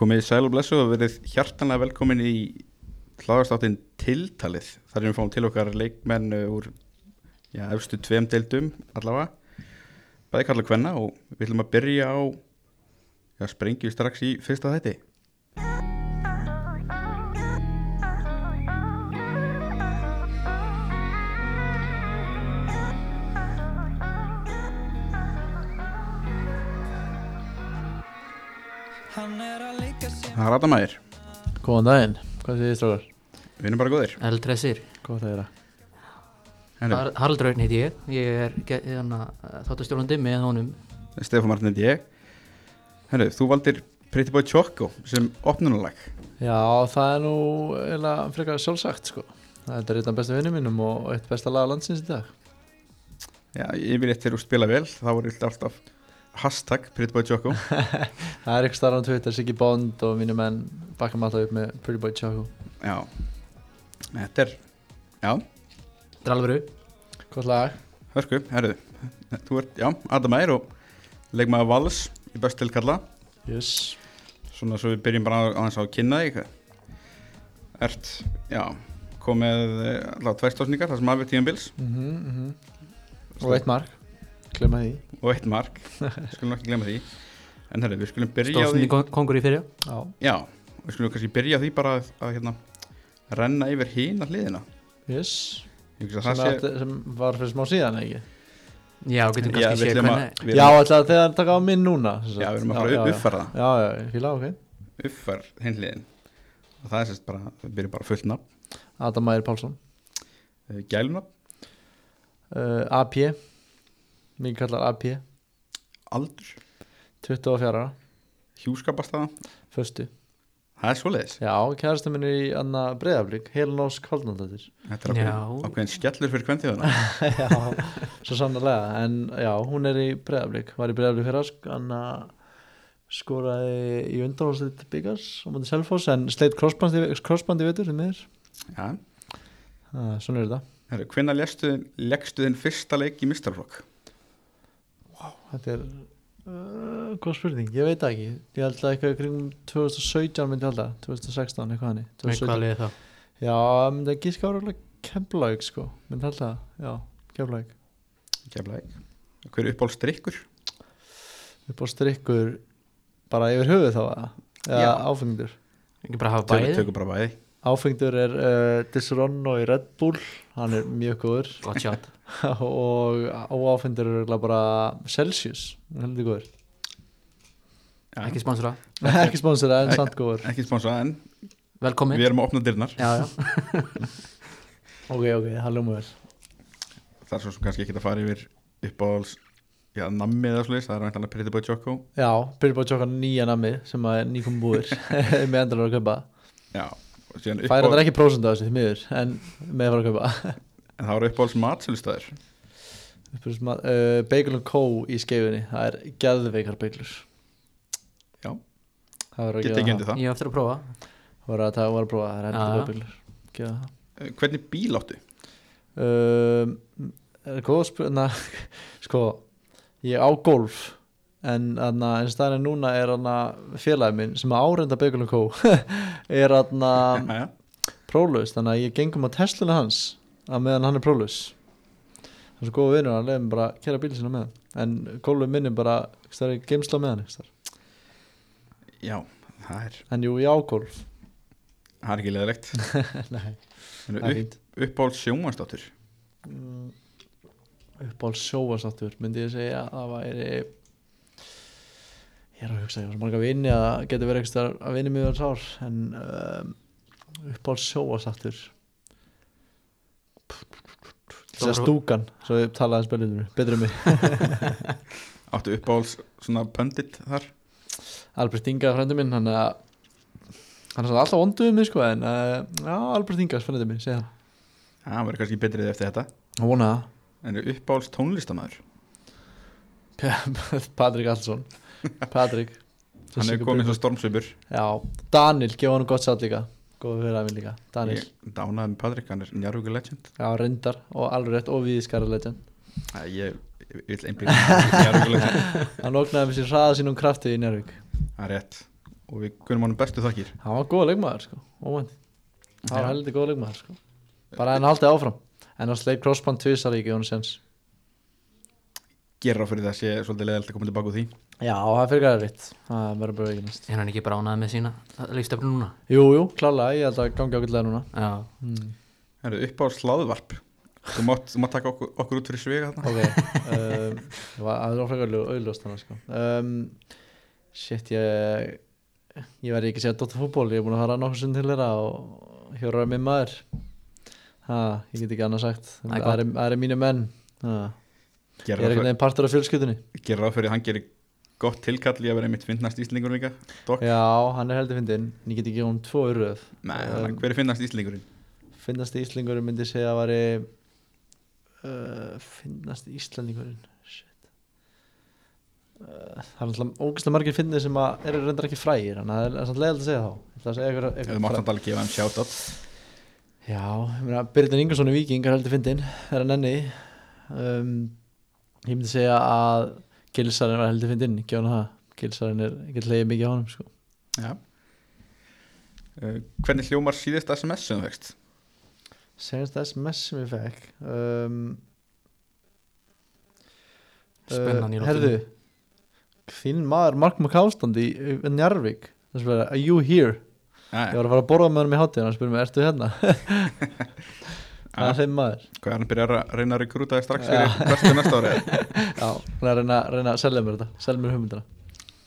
Komið sæl og blessu og verið hjartanlega velkomin í hlaðarstáttin Tiltalið. Þar erum við fáum til okkar leikmenn úr já, efstu tveim deildum allavega. Bæði kalla hvenna og við ætlum að byrja á já, sprengju strax í fyrsta þætti. Það er Adamæðir, Góðan daginn, hvað þið strákar? við erum bara góðir. Eldressir Góð það er að Henni, Harald Raun heiti ég. Ég er hérna, þáttastjórnandi með honum. Stefán Martin heiti ég. Henni, þú valdir Pretty Boy Choco sem opnunalag. Já, það er nú eiginlega frekar sjálfsagt sko. Þetta er einn af bestu vinnum mínum og eitt besta laga landsins í dag. Já, yfirleitt þegar þú spila vel, þá er alltaf, alltaf hashtag Pretty Boy Choco. Það er ekki starf á Twitter, Siggy Bond og mínu menn bakka maður alltaf upp með Pretty Boy Choco. Já, þetta er, já, Dralveru Gott lag. Hörku, herruðu, þú ert, já, Adam Ægir og leikmaður Vals í best til kalla, Yes. Svona svo við byrjum bara á þess að kynna þig, ert, já, komið eh, allavega tverstósningar, það sem afið tíum bils mm -hmm, Og eitt mark Glemma því. Og eitt mark, skulum ekki glemma því, en herruðu, við skulum byrja á Stóðsni því, kongur í fyrir Já. Já, við skulum kannski byrja á því bara að, að hérna, renna yfir hína hliðina, Yes. Að sem, það sé, að, sem var fyrir smá síðan ekki? Já, getum kannski að- hvernig Já, alltaf þegar það taka á minn núna sem sagt. Já, við erum að fara að já. uppfæra það Já, já, ég fíla, ok. Uppfær hinn hliðin. Og það er sérst bara, við byrjum bara fullt nafn. Adam Mæður Pálsson. Eh, gælunafn, uh, AP Mikið kallar AP aldur. 24 ára. Hjúskapastaða, Föstu. Það er svoleiðis. Já, kærasta minn er í Anna Breiðablík Helin Ósk Haldnandættir þetta er ákveðin, skellur fyrir kvendíðuna Já, svo sannarlega En já, hún er í Breiðablík Var í Breiðablík fyrir að Anna skoraði í undanhólslit byggars á mútið Selfoss en sleitt crossbandi, crossbandi veitur því miður já, ah, Svona er þetta. Leggstu, leggstu þinn fyrsta leik í mistarflokk Þetta er uh, Góð spurning, ég veit ekki. Ég held að eitthvað kringum 2017 myndi halda 2016, eitthvað hannig Með hvað liði það Já, myndi ekki skárulega Keflavík sko, myndi halda Já, Keflavík. Keflavík. hver er uppáld strikkur upp á strikkur bara yfir höfuð þá eða? áfengdur Ekki bara hafa bæði? tökum bara bæði áfengdur er uh, Disronno í Red Bull. Hann er mjög góður. Og óáfengdur er bara Celsius. Er heldur góður. Já. Ekki sponsora. Ekki sponsor en samt góður. Ekki sponsa en Velkomin. við erum að opna dyrnar. Já, já. Ok ok, það ljóma vel það er svo sem kannski ekki að fara yfir uppáhalds já, nammi eða slúðis, það er væntanlega Pretty Boy Choco. Já, bara að tjóka nýja nammi sem að er nýkom búir. Með endur að kaupa. Já, og síðan færa uppáhalds þetta ekki prósund á þessu því miður en með að fara að kaupa. En það eru uppáhalds matsölustæður uh, Bagel Co í skeifinni það er geðveikar beglur Já. það að gefa ekki það. undir það. Ég eftir að prófa. Það var að það var að prófa, það er Gefa það. Eh, hvernig bíl áttu? um, Er góð spurna Sko, ég á golf En þarna, eins og það er núna er þarna félagi minn sem að árenda Bagel Co. er prólaus, þannig að ég gengum á Tesluna hans að meðan hann er prólaus það er svo góða vinur, hann leiðum bara að kera bíl sinna með hann. En golfið minn er bara er geimsla með hann einhvers staðar. já, það er, en jú, ég á golf það er ekki leðilegt En er upp, uppáhalds sjómanstáttur Mm, uppáhald sjóasáttur myndi ég segja að það væri ég er að hugsa ég var svo marga vini að það getur verið eitthvað að vinni mjög sár en um, uppáhald sjóasáttur þess að stúkan svo við talaði hans bellinu betur um mig. Áttu uppáhalds svona pöndit þar? Albert Inga frændi minn hann er hann er alltaf vonduð um mig sko en uh, já Albert Inga frændi minn segja hann. Já, hann verður kannski betrið eftir þetta. Og vona En eru uppáhalds tónlistamæður það Patrik Allsson Patrik Hann er komið svo stormsvipur Já, Daniel, gefa hann gott satt líka. Góða fyrir að minn líka, Daniel. Ég dánaði með Patrik, hann er njárhugur legend. Já, reyndar og alveg rétt og viðskara legend. Æ, Ég, ég vil einblíða njárhugur legend. Hann ógnaði með sér hraða sínum krafti í Njárvík Það er rétt. Og við kunum honum bestu þakkir. Hann var góð leikmaður sko, óvænt. Hann var heldur góð leikmaður sko. Bara hann haldið áfram. En hann sleik crossband tvisar í ekki hún sens gera á fyrir það sé svolítið leðalt að koma tilbaka úr því já, það fyrir gæðið ritt það verður bara ekki næst er hann ekki bara ánæði með sína leikstefnu núna? Jú, jú, klálega, ég held að gangi ákveðlega núna. Já, mm. Herru, upp á sláðvarp þú mátt, taka okkur, okkur út fyrir svega þarna. Ok um, það var frekar auðljóst þannig sko. Um, shit, ég ég verði ekki að segja Dóttar fútból ég er búin að fara nokkuð sund til þeirra og hjóraði minn maður. Ha, ég get ekki annað sagt. Það er það er, það er mínu menn. Ha, ég er á einhvern veginn partur af fjölskyldunni. Gera á fyrir að hann gerir gott tilkall í að vera einmitt finnast íslingur líka. Dok. já, hann er heldur fyndinn. En ég get ekki hún tvo uröð Nei, Um, hver er finnast íslingurinn? finnast íslingurinn myndi segja að væri uh, finnast íslendingurinn. Shit. Uh, það er alltaf ógæslega margir finnir sem að eru reyndar ekki frægir þannig að það er samt leiðilegt að segja þá. Ég ætla að segja ykkur, Þú ykkur mátt samt alveg gefa hann shoutout. Já, ég meina Byrðin Ingersson í Víking er heldur fyndin er hann enni um, ég myndi segja að Gilsarinn var heldur fyndin, ekki hann það Gilsarinn er ekki leiðið mikið á honum sko. Já uh, Hvernig hljómar síðast SMS sem þú fegst? senast SMS sem ég fekk um, Spennan í uh. Herðu Þín maður Mark McCástand í í Njarvík Það er Are you here? Ég Já, var að fara að borða með hann í hátíðan og spyrum mig, ertu hérna? Það Já. er þeim maður. Hvað er hann byrjar að reyna að rekrúta þig strax fyrir bestu næsta ári? Já, hann er að reyna, reyna að selja mér þetta Selja mér hugmyndina.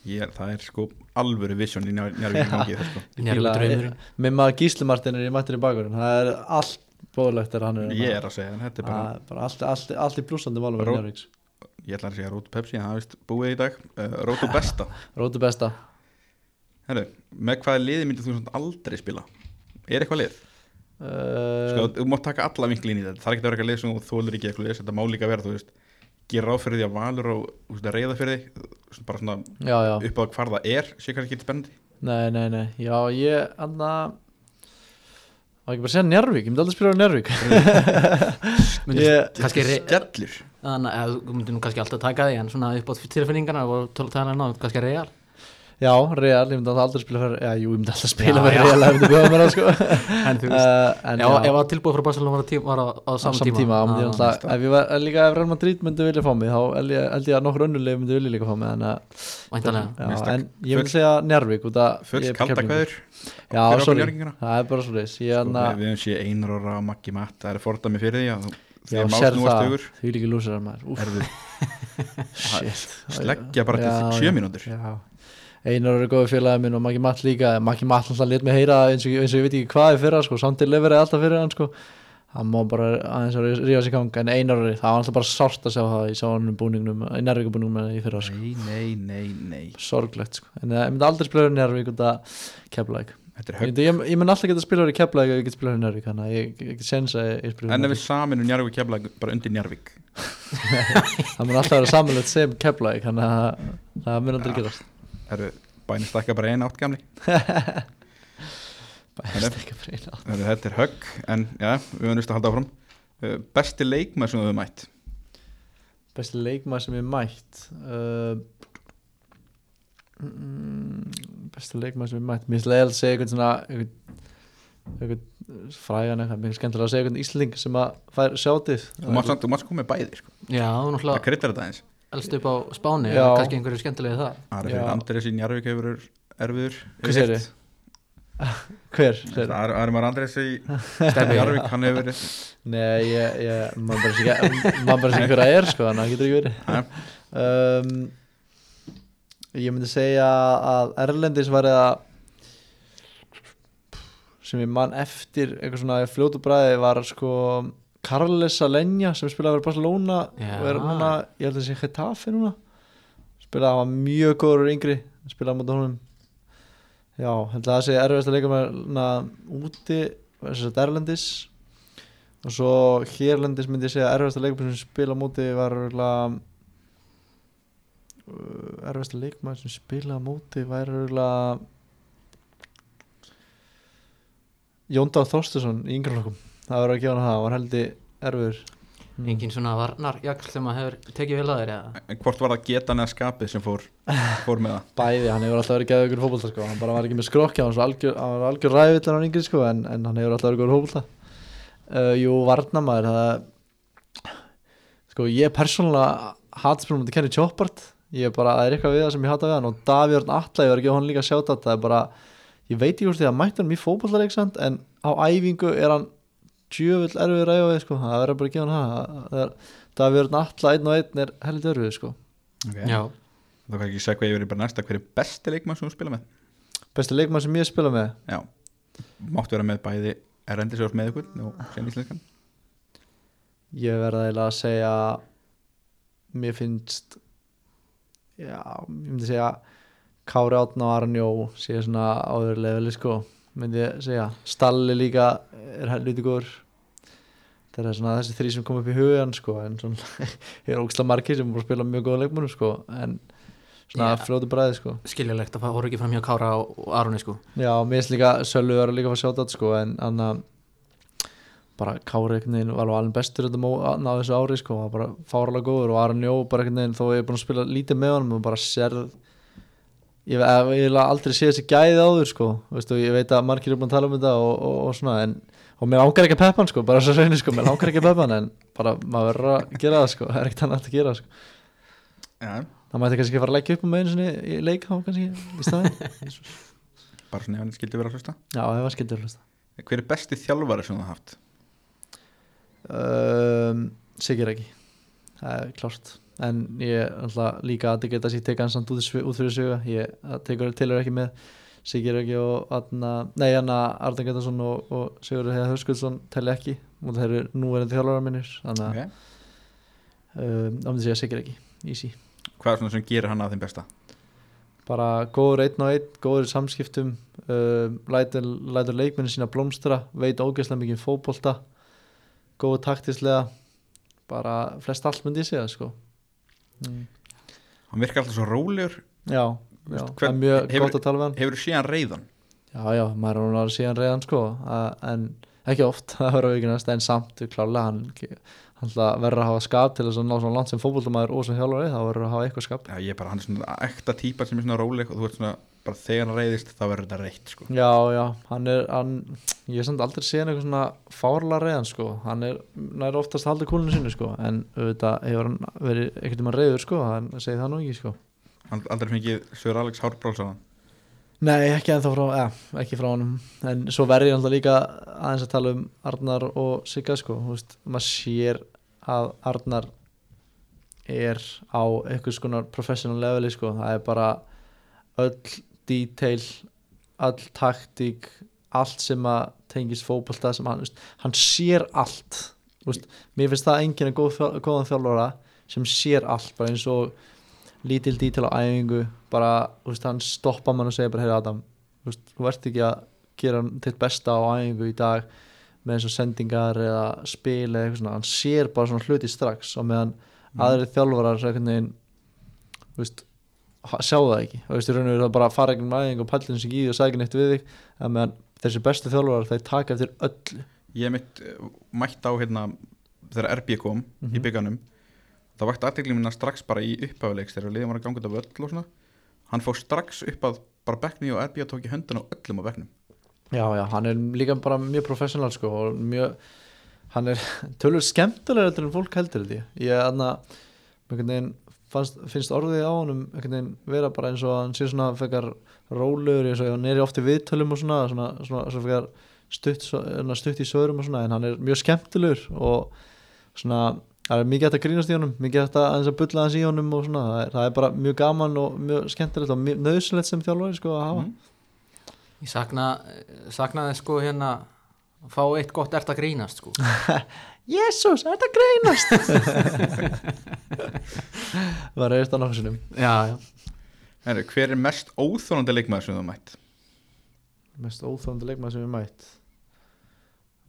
Ég, það er sko alvöru vision í það sko. Mér maður Gísli Martin er í mættin í bakurinn Það er allt bóðlegt þegar hann er Ég er að segja, en þetta er bara bara, bara allt, allt, allt í blúsandi málum með Ró- Njarvíks Ég ætla að segja Rótu Pepsi, en það er vist búið í dag. Uh, Rótu Besta. Rótu besta. Herru, með hvaða liði myndir þú aldrei spila? Er eitthvað lið? Uh, Sko, þú mátt taka alla vinklin í þetta. Það er ekki að vera eitthvað lið sem þú þólur ekki eitthvað lið Þetta má líka vera, þú veist Gera ráð fyrir því að valur og veist, að reyða fyrir því svona bara svona Já, já. upp á hvar það er sé kannski ekki spennandi. Nei, nei, nei, já, ég anna Má ekki bara segja Njarvík, ég myndi aldrei spila á Ég- kannski re- Skellur. Þannig að þú myndir nú kannski alltaf taka því en svona upp á tilfinningarna og tala ná kannski real Já, Real, ég myndi alltaf aldrei spila fyrir Já, jú, ég myndi alltaf spila Já, fyrir já. Real ef ég myndi bjóða mér það, sko. En þú veist, uh, En ef, ef að tilbúið frá Barcelona var, á tím, var á, á á saman tíma, þá myndi ég Já, alltaf Ef ég var, líka ef Real Madrid myndi vilja fá mig þá held ég, ég að nokkur önnulegi myndi vilja líka fá mig að, já, en ég myndi segja að Full ég er kalda Keflvíkingur. kvæður Já, sorry, það er bara svo Ég Sko, anna, við, við höfum sé einar ára á Maggi Matt það er fordæmi fyrir því að þú- já, að sér það. Því líka lúsar maður. Sleggja bara Já, til sjö já, mínútur. Já Einar er góður félagi minn og Maggi Matt líka. Maggi Matt alltaf let mig heyra eins og, eins og ég veit ekki hvað er fyrra sko, samt til lefur er alltaf fyrir hann sko. Hann má bara aðeins að ríða sig í gang. En Einar er, það var alltaf bara sárt að sjá það. Í sáanum búningnum, í nærvíkubúningnum í fyrra sko, nei, nei, nei, nei. Sorglegt sko. En eh, ég myndi aldrei spila í Nærvík út að Keflæk þetta er ég, högg. ég, ég myndi alltaf geta spila í Keflæk ef ég get spila í Nærvík þannig að ég ég get sens að ég spila en í ef við Nærvík saminum Njarvík kefla bara undir Njarvík það mun alltaf vera samanlegt sem Keflæk þannig að það mun aldrei gerast erðu bæni stakka bara eina átt gamli? Bæst ekki fyrir eina erðu þetta er högg en já, við höfum vist að halda áfram. Uh, besti leikmað sem hefur mætt? Besti leikmaður sem ég mætt uh, mm, besti leikmaður sem ég mætt. Mér finnst leiðilegt að segja eitthvað svona eitthvað, frægan eitthvað mér finnst skemmtilega að segja eitthvað ísling sem að fær sjátið þú mátt sko með bæði sko. Já, þú það náttúrulega kryddar þetta eins elst upp á Spáni Já. kannski einhverju skemmtilega það Ari Já. fyrir Andres í Njarvík hefur erfiður Hvað segirðu? hver? segirðu? Ari Ari Mar Andres í. Njarvík hann hefur verið nei ég, ég maður bara sé maður hver að er sko þannig að það getur ekki verið um, ég myndi segja að Erlendis var eða sem ég man eftir eitthvað svona fljótu bræði var sko Carles Alenja sem spilaði fyrir Barcelona Já. og er núna, ég held að sé Getafe núna. Spilaði, hann var mjög góður yngri spilaði mútið honum. Já, held að það sé erfiðast að leika með úti, Erlendis. Og svo hérlendis myndi ég segja erfiðast að leika sem spila móti var uh, erfiðast að leika sem spila væri örugglega Jóndal Þorstesson í yngreflokkum það var að gefa hann það, hann var heldur erfiður. Engin svona varnar jakl sem að hefur tekið vel að þér eða? En hvort var það getan eða skapið sem fór, fór með það? bæði, hann hefur alltaf verið geðið ykkur fótbolta sko. hann bara var ekki með skrokki, hann var svo algjör, hann var algjör ræðvillan á yngri sko, en, en hann hefur alltaf verið góður fótbolta. Uh, Jú, varnamaður það, sko, ég persónulega hatspilum að kenni Choppart ég er bara, það er eitthvað við það sem ég hata við hann og Davíörn Alla, ég var ekki á hann líka að sjáta það er bara, ég veit ekki hvort því að mætti hann mjög er djöfull erfið ræða við sko, það verður bara að gefa hann það. Það er Davíörn Alla, einn og einn er heldur erfið sko. Okay. já, Það var ekki að segja hvað ég verið bara næsta. Hver er besti leikmann sem þú spila með? besti leikmann sem ég spila með? Já, máttu vera með bæði erendisjós með ykkur og sen íslenskan. Ég verða eiginlega að segja Mér finnst Já, ég myndi segja Kári Átna og Aron Jó sé svona áður leveli sko myndi ég segja, Stalli líka er helviti góður það er svona þessi þrý sem kom upp í hugan sko, en svona, ég er ógstlega margir sem búið að spila mjög góða leikmönnum sko, en svona yeah. fljótu bræði sko skiljulegt að það voru ekki fram hjá Kára og, og Aroni sko Já, mér finnst líka Sölvi var líka að fá sjátt sko, en hann bara Kári einhvern veginn var alveg bestur á þessu ári sko, var bara fáralega góður og Aron Jó bara einhvern veginn þó ég er búin að spila lítið með honum og bara sérð ég eiginlega aldrei séð þessi gæði áður sko, veistu, ég veit að margir er búin að tala um þetta og, og, og svona en og mér langar ekki að peppa hann sko, bara svo reynir sko mér langar ekki að peppa hann en bara maður verður að gera það sko, það er ekkert annað að gera sko. Já, það mætti kannski fara að leggja upp um einu sinni í leik þá kannski í staðinn. Bara svona ef hann skildi vera að hlusta. Já, það var skildur hlusta. Hver er besti þjálfari sem þú haft? um, Sigir ekki það er klárt. En ég ætla líka að geta sér teka hann samt út, fyrir sögu ég það tekur tilur ekki með Sigir ekki og Anna, nei Anna Arðan Getarsson og, og Sigur Heiða Hörskuldsson telli ekki og það eru núverandi þjálfara minnir þannig að Okay. um, ámyndi segja Sigir ekki, easy Hvað er svona sem gerir hann að þeim besta? bara góður einn og einn, góður samskiptum um, lætur, lætur leikmennin sína blómstra, veit ógeðslega mikið um fótbolta góður taktislega bara flest allt myndi ég segja sko mm. Hann virkar alltaf svo rólegur já, já hvern- er mjög hefur- gott að tala við hann Hefur þú séð hann reyðan? já, já, maður er að síðan reyðan sko en ekki oft, það verður auðvitað en samt klálega hann, hann verður að hafa skap til þess að ná svona langt sem fótboltamæður og sem hjálfari, þá verður að hafa eitthvað skap Já, ég er bara, hann er svona ekta típa sem er svona róleg og þú ert svona, bara þegar hann reyðist þá verður þetta reytt sko. Já, já, hann er hann, ég hef samt aldrei séð eitthvað svona fárlega reyðan sko, hann er nær oftast haldið kúlinu sinni sko, en auðvitað hefur hann verið aldrei fengið Sör Alex Hárbrálsson Nei, ekki ennþá frá, ja, ekki frá honum. En svo verður ég alltaf líka aðeins að tala um Arnar og Sigga sko, þú veist, maður sér að Arnar er á einhvers konar professional leveli sko, það er bara öll detail öll taktík allt sem að tengist fótbolta sem hann, veist, hann sér allt. Veist, mér finnst það enginn að góðan þjálfara sem sér allt bara eins og lítil detail á æfingu bara, þú veist, hann stoppa mann og segja bara, heyri Adam, þú veist, þú ert ekki að gera þitt besta á æfingu í dag með eins og sendingar eða spil eða eitthvað svona, hann sér bara svona hluti strax og meðan aðri þjálfarar svo einhvern veginn þú veist, sjá það ekki. Þú veist, í raun og veru það bara fara einhvern æfingu og pallin sig í og sækja neitt við þig en meðan þessi bestu þjálfarar þeir taka eftir öllu. Ég mitt uh, mætt á hérna þegar RB kom í Mhm. bygganum það vakti aðtekli minna strax bara í upphafileiks þegar liðum var að ganga þetta völl og svona. Hann fór strax upp að bara bekkni og RB tók í höndun á öllum á bekknum. Já, já, hann er líka bara mjög professional sko og mjög hann er tölur skemmtilega heldur en fólk heldur held ég. Ég aðna finnst orðið á veginn vera bara eins og hann sé svona fekar rólegur eins og hann er ofti viðtölum og svona svona, svona, svona fekar stutt, stutt í sögurum og svona en hann er mjög skemmtilegur og svona það er mikið hægt að grínast í honum mikið hægt að aðeins að bulla aðeins í honum og svona. Það er, það er bara mjög gaman og mjög skemmtilegt og mjög nöðsulegt sem þjálfari sko að hafa. Mhm. Ég sakna, saknaði sko hérna að fá eitt gott ert að grínast sko. Jésús, er þetta greinast? var reyðist á nokkuð sinnum Já, já. Heri, Hver er mest óþólandi leikmaður sem þú mætt? mest óþólandi leikmaður sem við mætt?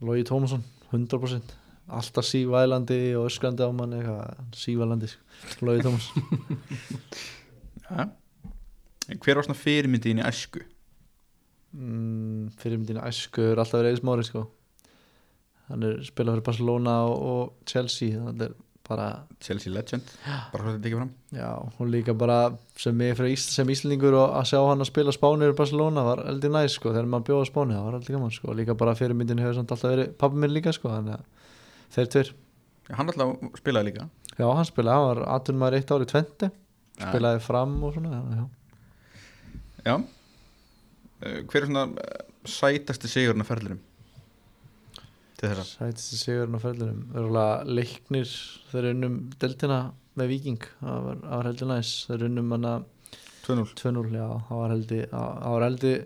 Logi Tómasson 100% alltaf sívælandi og öskrandi á manni eitthvað, sívælandi. Logi Tómasson Ja. Hver var svona fyrirmyndin í æsku? mm, fyrirmyndin æsku er alltaf verið eða smári sko hann er spilað fyrir Barcelona og, og Chelsea það er bara, Chelsea legend, bara svo þetta ekki fram já, hún líka bara sem ég fyrir Ís, sem Íslandingur og að sjá hann að spila Spáni fyrir Barcelona var eldi næs sko, þegar maður bjóða Spáni, það var eldi gaman sko, líka bara fyrirmyndin hefur samt alltaf verið pappi minn líka sko, þannig að þeir tveir, Já, Hann alltaf spilaði líka. Já, hann spilaði, hann var aðtunum maður eitt ári tventi, Já. spilaði fram og svona, já, já. Eh, Hver er svona eh, sætasti sigurinn af ferðlurum? Til þessa Sætist sigurinn á ferðlunum Örgulega leiknir þeir unnum deltina með Viking það var, var heldur næs. Þeir unnum hana 2-0 2-0 já, það var heldur það var heldur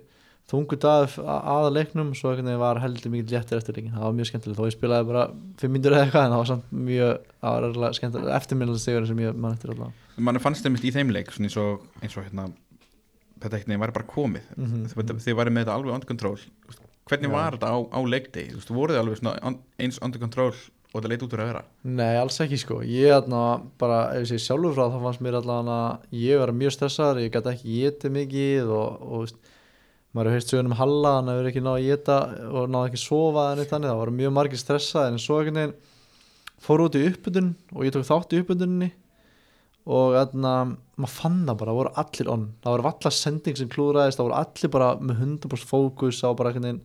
þungu dag aða leiknum svo einhvern veginn var heldur mikið léttir eftir leikin það var mjög skemmtilegt þó ég spilaði bara 5 mindur eða eitthvað en það var samt mjög það var örgulega skemmtilegt eftirminnilega sigurinn sem ég mann eftir allavega Mann fannst þeim í þeim leik eins og, eins og hérna þetta ekkert neginn væri bara komið Mhm. þið, þið væri með þetta alveg under control Hvernig Já. var þetta á, á leikdegi? Þú veist, voruð þið alveg eins under control og þetta leit út úr að vera? Nei, alls ekki sko Ég atna, bara, ef ég sé sjálfur frá þá fannst mér allavega að ég var mjög stressaður ég gæti ekki getið mikið og, og veist, maður hefur heist sögum um Halla hann hefur ekki náð að geta og náð ekki að sofa eitt þannig, það var mjög margir stressaðir en svo einhvern veginn fór út í uppbytun og ég tók þátt í uppbytuninni og þarna, maður fann það bara, það voru allir on það voru allar sending sem klúraðist það voru allir bara með 100% fókus það var bara einhvern veginn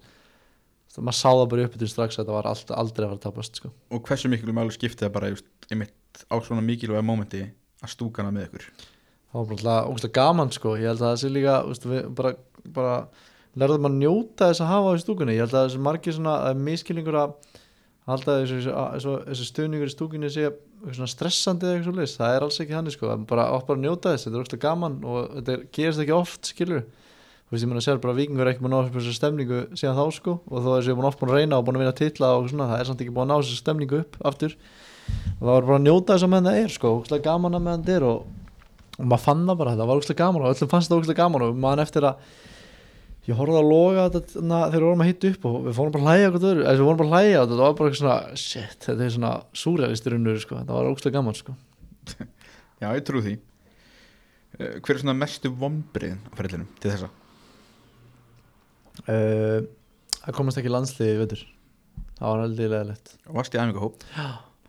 maður sá það bara í uppbytun strax að þetta var allt, aldrei að fara að tapast sko. Og hversu miklu máli skiptið það bara einmitt á svona mikilvæga mómenti að stúkana með ykkur? það var bara gaman sko ég held að það sé líka við bara, bara lærðum að njóta þess að hafa á stúkunni. Ég held að þessi margir svona miskilningur að halda þessi, stuðningur í stúkunni sé stressandi eða eitthvað leys það er alls ekki hann sko. Bara átt bara að njóta þess. Þetta er ógustlega gaman og þetta er, gerist ekki oft skilur þú veist ég að segja bara að vikingur er ekki búin að ná þessu stemningu síðan þá sko. Og þó er þessi búin oft búin að reyna og búin að vinna titla og svona það er samt ekki búin að ná þessu stemningu upp aftur. Og það var bara að njóta þess að meðan það er sko. Ógustlega gaman að meðan það er og og maður fann það bara, þetta var ógæslega gaman og öllum fannst það ógæslega gaman og maður eftir að ég horfði að loga þetta na, þegar við vorum að hitta upp og við fórum bara að hlæja okkur öðru, við fórum bara að hlæja og þetta var bara eitthvað svona, shit, þetta er svona súrealistur unnur, sko, þetta var ógæslega gaman, sko. Já, ég trú því. Uh, Hver er svona mestu vombriðin á ferðlinum til þessa? uh, það komast ekki landsliði, veitur það var heldur leðilegt Og varst í æfingahóp?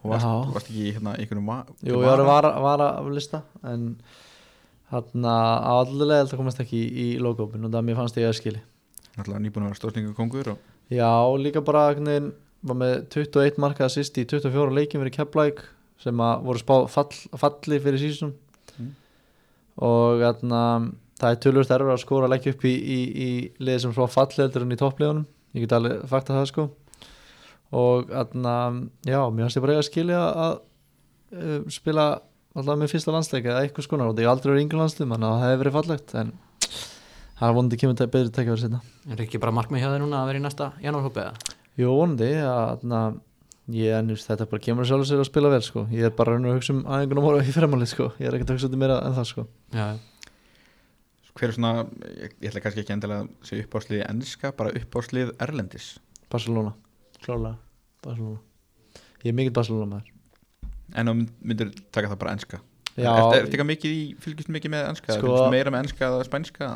Og varst, varst ekki í hérna einhvernum va Jú, ég var að vara, vara af lista en hann að allir leðilegt að komast ekki í, í logópin og það mér fannst ég að skili Náttúrulega nýbúin að vera stórsningu kongur og Já, líka bara veginn var með 21 markaða sýst í 24 leikin fyrir Keflæk sem að voru spá fall, falli fyrir sísum Mm. og þarna, það er tölvöld erfur að skora að leggja upp í, í, í liði sem frá falli heldur en í toppliðunum. Ég get alveg fakta það sko. Og þarna, já, mér finnst ég bara að skilja að uh, spila alltaf með fyrsta landsleika eða eitthvað skonar og það er aldrei verið yngur landslið þannig að það hefur verið fallegt en það er vonandi kemur þetta betri tekja verið setna Er ekki bara markmið hjá þér núna að vera í næsta janúarhópi eða? Jú, vonandi að na, ég, en, just, þetta bara kemur sjálfur sér að spila vel sko. ég er bara raun og að hugsa um aðeingunum ára í fremálið sko. ég er ekkert að hugsa í meira en það sko. Já, hver er svona, ég, ég ætla kannski ekki endilega að segja uppáðslið enska, bara uppáðslið erlendis Barcelona, klárlega Barcelona. ég er mikill Barcelona maður en mynd- myndir taka það bara Er þetta eitthvað mikið í, fylgist mikið með enska? Sko- sko, meira með enska eða spænska?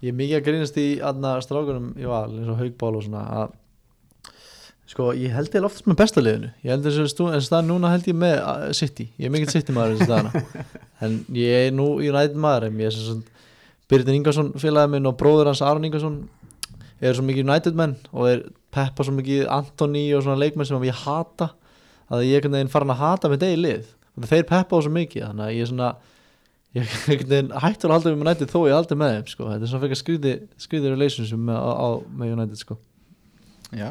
Ég er mikið að grínast í aðna strákunum í val eins og haugbál og svona að sko ég held ég oftast með besta liðinu. Ég held þess að en stað núna held ég með uh, City, ég er mikill City maður þessi staðana en ég er nú í ræðin maður en ég er svona Byrðin Ingarsson félagið minn og bróður hans Aron Ingarsson er svo mikið United menn og er peppa svo mikið Antoni og svona leikmenn sem ég hata að ég er einhvern veginn farin að hata með degi lið. Og þeir peppa á svo mikið þannig að ég er svona ég er einhvern veginn hættur að halda með United þó ég haldi með þeim sko. þetta er svona fyrir skrýði skrýði relationship með, á, á, með United sko. já,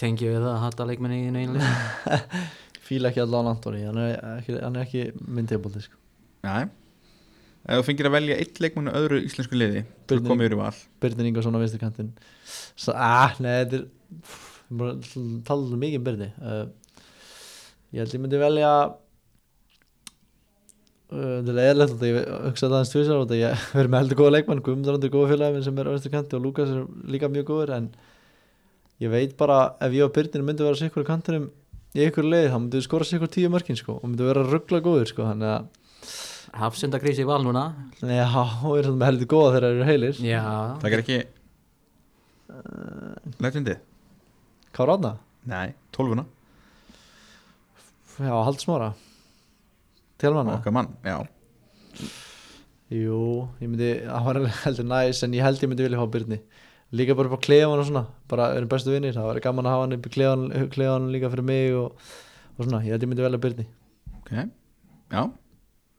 tengi við það að hata leikmenni í einu lið fíla ekki allan Antoni hann er ekki, hann er ekki myndibóldi sko. já ef þú fengir að velja eitt leikmann á öðru íslensku liði þú Birnir- komið yfir í val. Byrðin Ingarsson á vinstri kantin ah, nei, þetta er pff, er að tala um mikið um Byrði uh, ég held ég myndi velja uh, þetta er eðlert að ég hugsa það aðeins tvisar og ég verið með heldur góða leikmann Guðmundur er góða félagin minn sem er á vinstri kanti og Lukas er líka mjög góður en ég veit bara ef ég og Byrðin myndi vera sikkur í kantinum í ykkur leið þá myndi við skora sikkur tíu mörkin sko, og myndi vera ruggla góður sko, þannig að Hafsendakrísi í val núna. Já, og er með heldur góða þegar þeir eru heilir. Já, það er ekki. Legendið Kára Átna? Nei, tólfuna, Já, haldsmára Tjálmanna okkar mann Já, Jú, ég myndi, það var heldur næs en ég held ég myndi vilja fá Byrni líka bara upp á klefan og svona bara erum bestu vinnir, það var gaman að hafa hann upp í klefan, klefan líka fyrir mig og, og svona, ég held ég myndi velja Byrni ok Já,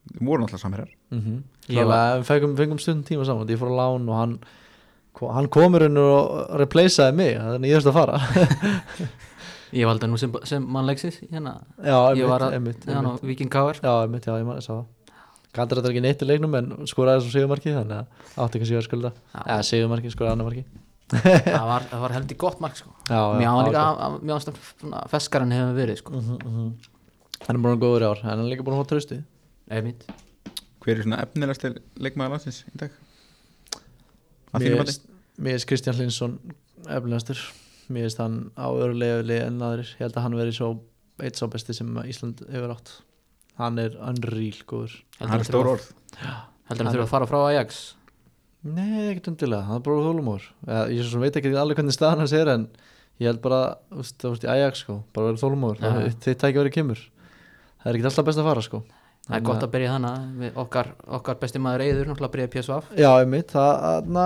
við vorum alltaf samherjar. Mm -hmm. Ég fengum, fengum stund tíma saman ég fór á lán og hann hann komur inn og replaceaði mig þannig ég þurfti að fara Ég valdi nú sem, sem mannleiksins hérna, já, ég var að. Viking Káar já, einmitt, já, ég maður sá Galdar þetta ekki neitt í leiknum en skoraði svo sigumarki þannig að átti ekki að skulda Já. eða sigumarki, skoraði annar marki það var, það var heldur gott mark sko. já, já, Mér var að- að- mér varst að feskar hann hefur verið sko. Mhm, mhm. hann er búin að góður í ár hann er líka búin að fá trösti. Hver er svona efnilegasti leikmaður landsins í dag? Mér finnst Kristján Hlinsson efnilegastur mér finnst hann á öðru leifli en aðrir. Ég held að hann veri svo eitt sá besti sem Ísland hefur átt. Hann er unreal góður. Hann er stór orð. Heldur hann þurfa að fara frá Ajax? Nei, ekkert undilega, hann er bara þólumór ég svo sem veit ekki alveg hvernig staðan hans er en ég held bara, þú veist, þú veist, í Ajax sko, bara verið þólumór, þið tækja verið kemur. Það er ekki alltaf best að fara sko. Það er gott að byrja þannig okkar, okkar besti maður Eyður náttúrulega byrjaði PSV Já, einmitt, það, na,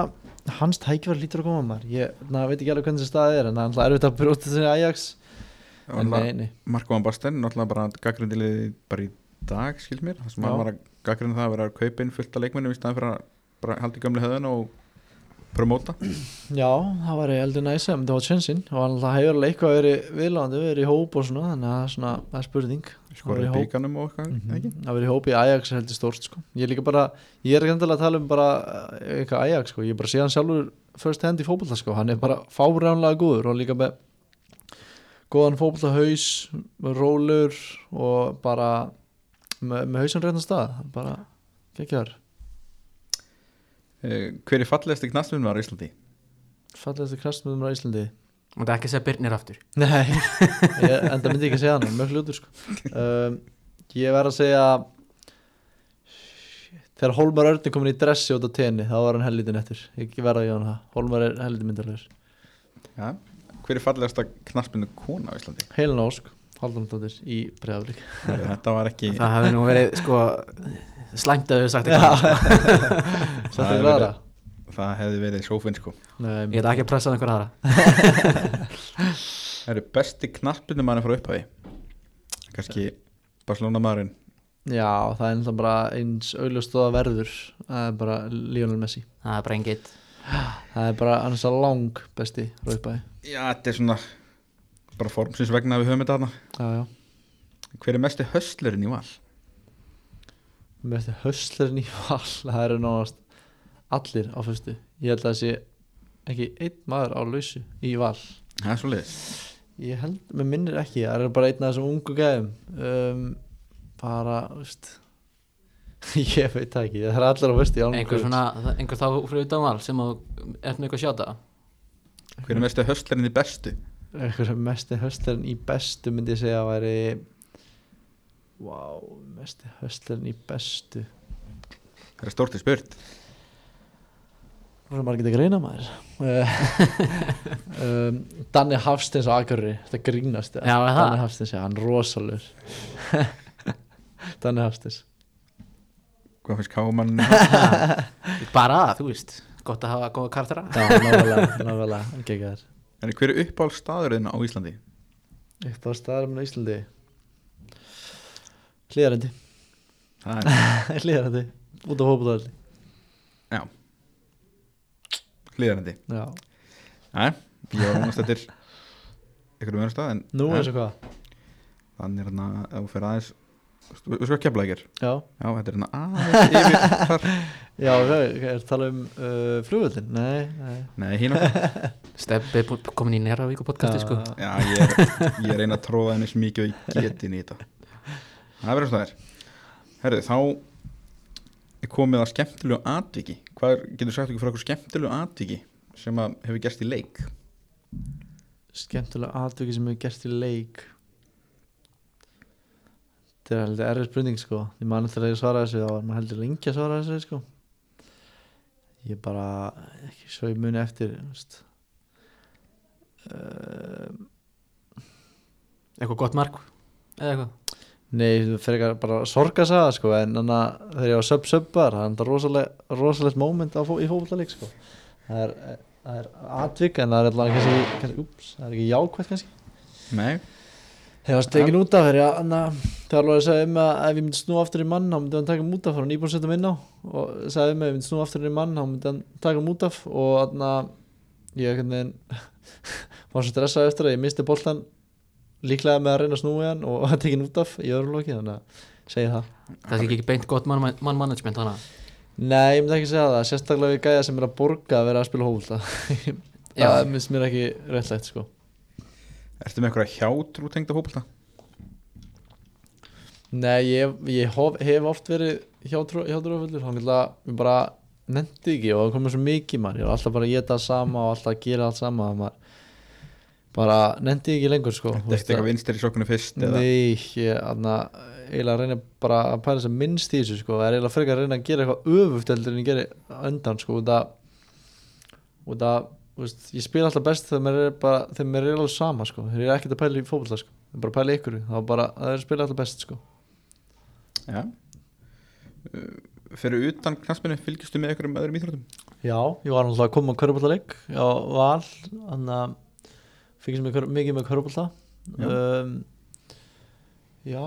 hans tækifæri lítur að koma maður. Ég na, veit ekki alveg hvernig þessi staði er en það er erfitt að brjóta þessi Ajax. Marko Van Basten, náttúrulega bara gaggrindilið bara í dag, skild mér. Það sem var að gaggrinda það að vera inn fullt af leikmennum í staðan fyrir að halda í gamli höðun og promóta já, það var eldur næsa en það var tjensinn og alltaf hefur alveg eitthvað verið viðlandi, verið í hóp og svona þannig að það svona, það er spurning hóp. bíkanum og eitthvað Mhm. ekki? það verið í hóp í Ajax heldur stórt sko. ég er líka bara, ég er ekki endilega að tala um bara eh, eitthvað Ajax, sko. ég er bara hann sjálfur first hand í fótbolta, sko. hann er bara fáránlega góður og líka með góðan fótbolta haus rólur og bara með, með hausan réttan stað bara Hver er fallegasti var í Íslandi? fallegasti krastmöðum á Íslandi og það er ekki að segja Byrnir aftur Nei, ég, enda myndi ég ekki að segja hann mjög hlutur sko. um, Ég verð að segja Þegar Hólmar Örn er komin í dressi út á tenni þá var hann hellitin eftir Ég verð að gefa hann það Hólmar er hellitin myndarlegur Ja. Hver er fallegasta knastminnu kona á Íslandi? Heilin Ósk, Haldunardóttir í Breiðaflik Þetta var ekki það hefði nú verið sko slæmt að við sagt Já, eitthvað Það hefði verið sófinn sko. Nei, ég ætla ekki að pressa einhver aðra. Það eru besti knastminnu manni frá upphafi? Kannski Barcelona maðurinn Já, það er náttúrulega bara eins það verður. Það er bara Lionel Messi. Það er bara engið Það er bara annars að lang besti rauðbæði Já, þetta er svona bara formsins vegna að við höfum þetta já Hver er mesti höstlerinn í val? Mesti höstlerinn í val Það eru nánast allir á fyrstu Ég held að það sé ekki einn maður á lausu í val. Það er svo leiðis Ég held, mér minnir ekki Það er bara einn af þessum ungu gæðum. Um, Bara, veist Ég veit það ekki Það er allir á fyrstu einhver svona, einhver þá fyrir utan val sem að er með eitthvað að sjáta? Hver er mesti höstlerinn í bestu? Einhver mesti höstlerinn í bestu myndi ég segja að væri Vá, mesti höstlerinn í bestu. Það er stórtið spurt. Það er margir að greina maður. Um, Danni Hafsteins á Akureyri Þetta grínast það? Danni Hafsteins, já, hann er rosalur Danni Hafsteins. Hvað finnst káman? bara það, þú veist gott að hafa góða karaktera Já, návælega, návælega, hann gegja þér En hver er uppáhald staðurinn á Íslandi? Upp á staðarum á Íslandi Hlýðarendi Það er Hlýðarendi, út á hópaðalli hlýðarandi Já, Nei, ég var vonast eftir einhverjum öðrum stað en nú eins og hvað? Þannig er hérna ef þú fyrir aðeins Við sko að kemla ekki Já, Já, þetta er hérna aðeins yfir þar. Já, ok, er tala um uh, flugvöldin? Nei, nei. Nei, hín okkar. Steppi komin í Neravík og podcasti sko. Já, ég er, ég er eina að tróða henni svo mikið og ég geti inn í þetta Það verður svo það er Herðu, þá er komið að skemmtilegu atviki. Hvað er, getur sagt okkur frá okkur skemmtilegu atviki sem að hefur gerst í leik? Skemmtilega atviki sem hefur gert í leik. Þetta er heldur erfið spurning sko. Ég man eftir að ég svara þessu þá var maður heldur lengi að svara þessu sko. Ég bara ekki svo ég muni eftir um, eitthvað gott mark? Eða eitthvað Nei, það fyrir ekki bara sorga að sagða sko, en þannig að þegar ég var sub-subbar það er þetta rosalega, rosalegt fó- í fótballleik sko. það er, það er atvik en það er allavega kannski, kannski ups, það er ekki jákvæmt kannski. Nei, Þegar það stekinn út af þegar ég anna, þegar alveg sagði um að ef ég myndi snú aftur í mann þá myndi hann taka hann út af, þá var hann nýbúin að setja hann inn á. Og sagði um að ef ég myndi snú aftur í mann þá myndi hann taka hann út af. Og anna, ég einhvern veginn var svo stressað eftir að ég misti boltan líklega með að reyna að snúi hann og að tekja hann út af í öðru loki þannig að segja það það er ekki beint gott mann man management þannig Nei, ég myndi ekki segja það, sérstaklega við gæja sem er að borga að vera að spila Já. það minnst mér ekki réttlegt sko ertu með eitthvað hjátrú tengda fótbolta? Nei, ég, ég hof, hef oft verið hjátrúafullur hann vil að ég bara nefndi ekki og það komið svo mikið maður, ég var alltaf bara að geta sama og alltaf að gera allt sama bara nefndi ekki lengur sko Þetta er eitthvað vinstir í sokkunni fyrst eða? Nei, ég eiginlega að reyna bara að pæla sem minnst í þessu sko, það er eiginlega frekar að reyna að gera eitthvað öfugt heldur en ég geri undan sko, og það og það, veist, ég spil alltaf best þegar mér er bara, þegar mér er alveg sama sko, þegar ég er ekkert að pæla í fótbolta sko, ég er bara að pæla ykkur, þá bara, það er að spila alltaf best sko Já Uh, Fyrir utan knaspinu fylgjustu með einhverjum öðrum íþróttum? Já, ég var náttúrulega að koma á körbóltaleik á Val þannig að fyrkist mikið með körbólta Já. um, Já,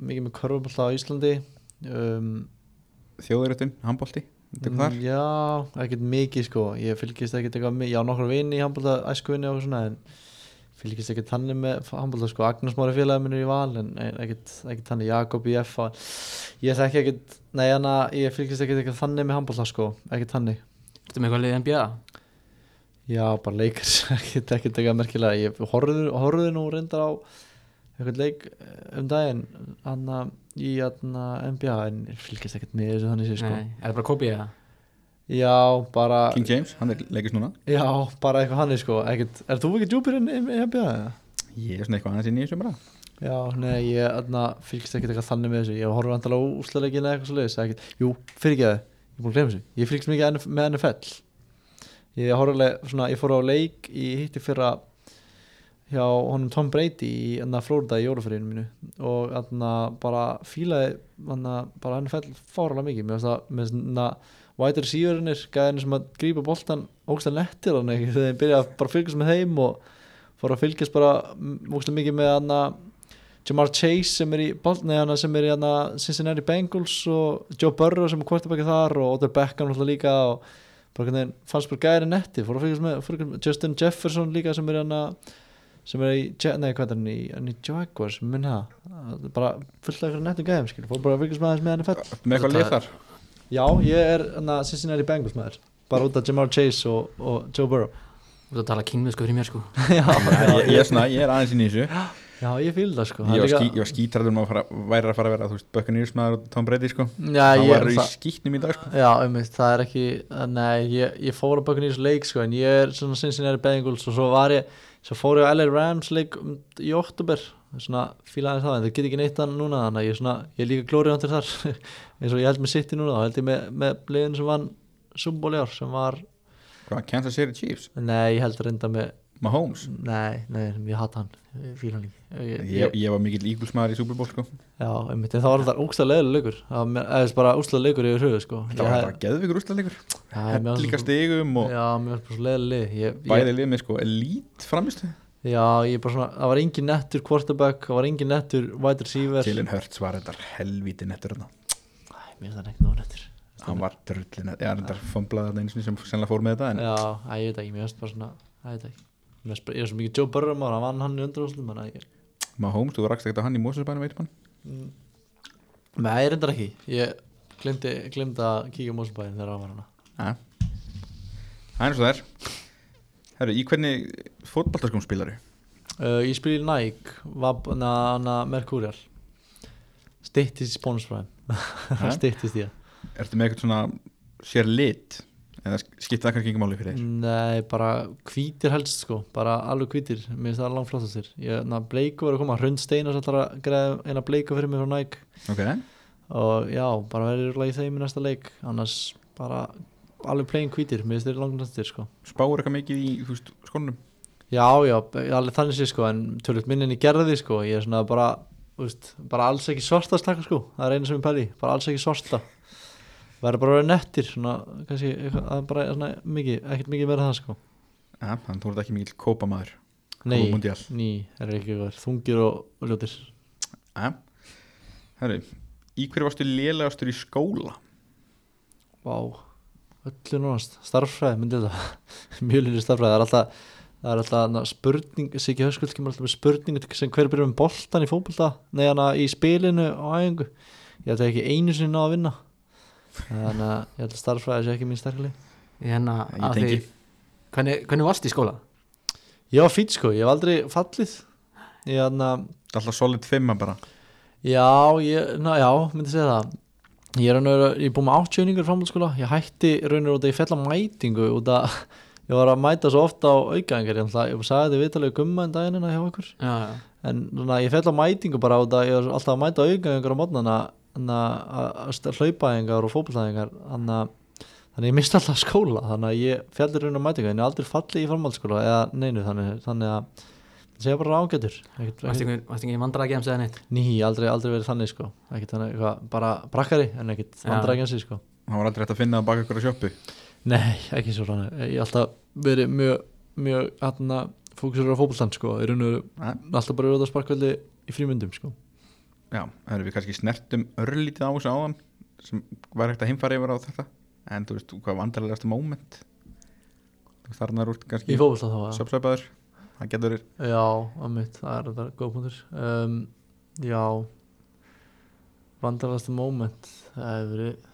mikið með körbólta á Íslandi. Um, Þjóðuröttin, handbolti, þetta er þar Já, ekkert mikið sko. Ég fylgist ekkert eitthvað mikið, ég á nokkra vini í handbólta, æskuvinni og svona en fylgist ekkert þannig með handbólta sko. Agnes Mári félagið minn er í val en ekkert, ekkert þannig, Jakob í F ég þekki ekkert, nei hana ég fylgist ekkert eitthvað þannig með handbólta sko. Ekkert þannig. Ertu með eitthvað liðið NBA? Já, bara leikar, ekkert ekkert eitthvað merkilega. Ég horfði, nú reyndar á eitthvað leik eh, um daginn hann í hana, NBA en ég fylgist ekkert með þessu þannig sé sko. Nei, er það bara kopið eða? Já, bara King James, hann er leikist núna. Já, bara eitthvað hann sko. Ekkert, Er þú ekki djúpir inn í NBA? eða? Ég er svona eitthvað inn í þessu bara. Já, nei, ég aðna, fylgist ekkert eitthvað þannig með þessu. Ég horfði vandala á eða eitthvað svo leiðis ekkert, Jú, fyrir ekki að ég er búin að glemja þessu. Ég fylgist mikið með NFL Ég alveg, svona, ég fór á leik í hitti fyrra hjá honum Tom Brady í anna, Florida í jólafriðinu mínu og anna, bara fílaði anna, bara NFL fáralega mikið. Mér finnst það með svona wide receiverinn gæðin sem að grípa boltan ógstæð nettir hann ekki þegar þeim byrja að bara fylgjast með þeim og fór að fylgjast bara ógstæð mikið með hann Jamar Chase sem er í boltni hann sem er í hann Cincinnati Bengals og Joe Burrow sem er kvartabækið þar og Odell Beckham náttúrulega líka og bara hvernig þeim fannst bara gæðin netti? Fór að fylgjast með fylgjast með Justin Jefferson líka sem er hann sem er í, nei hvað er hann í, hann í Jaguars, minn það bara fullt af ykkur nettum gæðum skil fór bara að fylgjast með aðeins með hann fell Með eitthvað lið þar? Já, ég er hana, Cincinnati Bengals maður. Bara út af Jamar Chase og, og Joe Burrow. Þú ert að tala kynveðsku fyrir mér sko. Já, ég, ég, er svona, ég er aðeins í þessu já ég fíl það sko. Ég var, Það skí, var skítræður um að fara, væri að fara að vera þú veist, Buccaneers maður og Tom Brady sko. Já, ég, var í það, skítnum í dag sko. Já einmitt, það er ekki Nei, ég, ég fór að baka nýjus leik sko en ég er svona Cincinnati Bengals og svo var ég svo fór ég á LA Rams leik um, í oktober svona fílaði það en það get ekki neitt annað núna þannig að ég, er svona, ég er líka glórið ándir þar. Eins og ég held með City núna þá held ég með, með liðin sem vann Super Bowl í ár sem var, Hvað, Kansas City Chiefs, nei ég held reynda með Mahomes? Nei, nei, ég hata hann ég fíla hann líka ég, Ég, ég var mikill Eagles maður í Super Bowl sko. Já, einmitt, en það var alltaf leiðilega leikur. Það þess bara úkslega leikur yfir höfu sko. Það var Já, mér fannst Líka svo- stigum og Já, mér var bara svo leiðilega lið. Ég, ég, bæði lið með sko elít framistu Já, ég bara svona Það var engin nettur quarterback Það var engin nettur wide receiver. Jalen Hurts var þetta helvíti nettur Æ, Mér finnst það ekki nóg nettur. Hann var drullin þetta fomlaði þarna einu sinni sem sennilega fór með þetta en Já, ég veit ekki, mér finnst bara svona ég veit ekki Ég er svo mikið Joe Burrow maður Hann vann hann í að ég Mahomes, þú rakst ekkert á hann í Mósusbænum veitum hann Mm. Nei, ég reyndar ekki Ég glemdi, að kíkja á Mósubæðin þegar hann var hana Já Það er eins og það er Herru, í hvernig fótballtarskum spilaru? uh, Ég spil í Nike Vab, na, na, Mercurial Stittist sponsor Ja. Stittist ég Ertu með eitthvað svona sér lit? Eða skipta það kannski ekki máli fyrir þér? Nei, bara hvítir helst sko. Bara alveg hvítir, mér finnst það langt flottastir Bleiku var að koma, Hrund Steinar greiða eina bleiku fyrir mig frá Nike. Ok, og já, bara verður í þeim í næsta leik. Annars bara alveg plain hvítir. Mér finnst þeir langt flottastir sko. Spáur eitthvað mikið í veist, skónum? Já, já, alveg þannig sé sko. En tölvöld minnin í gerði sko. Ég er svona bara, veist, bara alls ekki svarta stakka sko, það er einu sem ég pæli bara alls ekki svarta verður bara að vera nettir svona, kannski, bara svona mikið, ekkert mikið en það sko. Ja, þannig að þú ert ekki mikil kópamaður. Nei, Kópamúndíal. ný, það er ekki verið þungir og, og ljótir. Ja. Herru, í hverju varstu lélegastur í skóla? Vá, öllu núnast starffræði, myndi þetta mjög lítið starffræði, það er alltaf það er alltaf na, spurning, Siggi Höskuld kemur alltaf með spurningu sem hver byrjum boltan í fótbolta? Nei hana í spilinu og æfingu. Ég að ekki einu sinni ná að vinna þannig að ég held að starffræði sé ekki mín sterkli hérna, því tengi. hvernig, hvernig varst í skóla? ég var fýt sko, ég hef aldrei fallið. Ég hann að Það er alltaf solid fimma bara. Já, ég, na, já, myndi segja það. Ég er, raun og veru- ég er búin með áttjöningur framhaldsskóla. Ég hætti raunir út að ég fell að mætingu út að ég var að mæta svo ofta á aukaðingar Ég, sagði þetta viðtalið gumma en daginina hjá ykkur Já, já, En svona, ég fell að mætingu bara út að ég var alltaf að mæta aukaðingar á mótnana að hlaupaðingar og fótboltaðingar Þannig að að ég misti alltaf skóla, þannig að ég fjallir raun og mætingu en ég aldrei fallið í framhaldsskóla eða neinu þannig, þannig að það segja bara ágætur ekkert, varst ekkert, ekki, að gefa segja neitt? Ný, aldrei, aldrei verið þannig sko. Ekkert þannig, eitthvað, bara brakkari en ekkert Já. vandrækjansi sko. Það var aldrei hægt að finna það baka ykkur að sjöppu Nei, ekki svo þannig Ég hef alltaf verið mjög mjög fókusur á fótboltan sko. Alltaf bara verið á sparkveldi í frímyndum sko Já, það erum við kannski snertum örlítið á þessu áðan sem var hægt að heimfara yfir á þetta. En þú veist, hvað vandarlegasta moment? Þarna er Í kannski söpsæpaður það getur Já, að mitt, það er þetta góð punktur. Um, Já Vandarlegasta moment Það hefur verið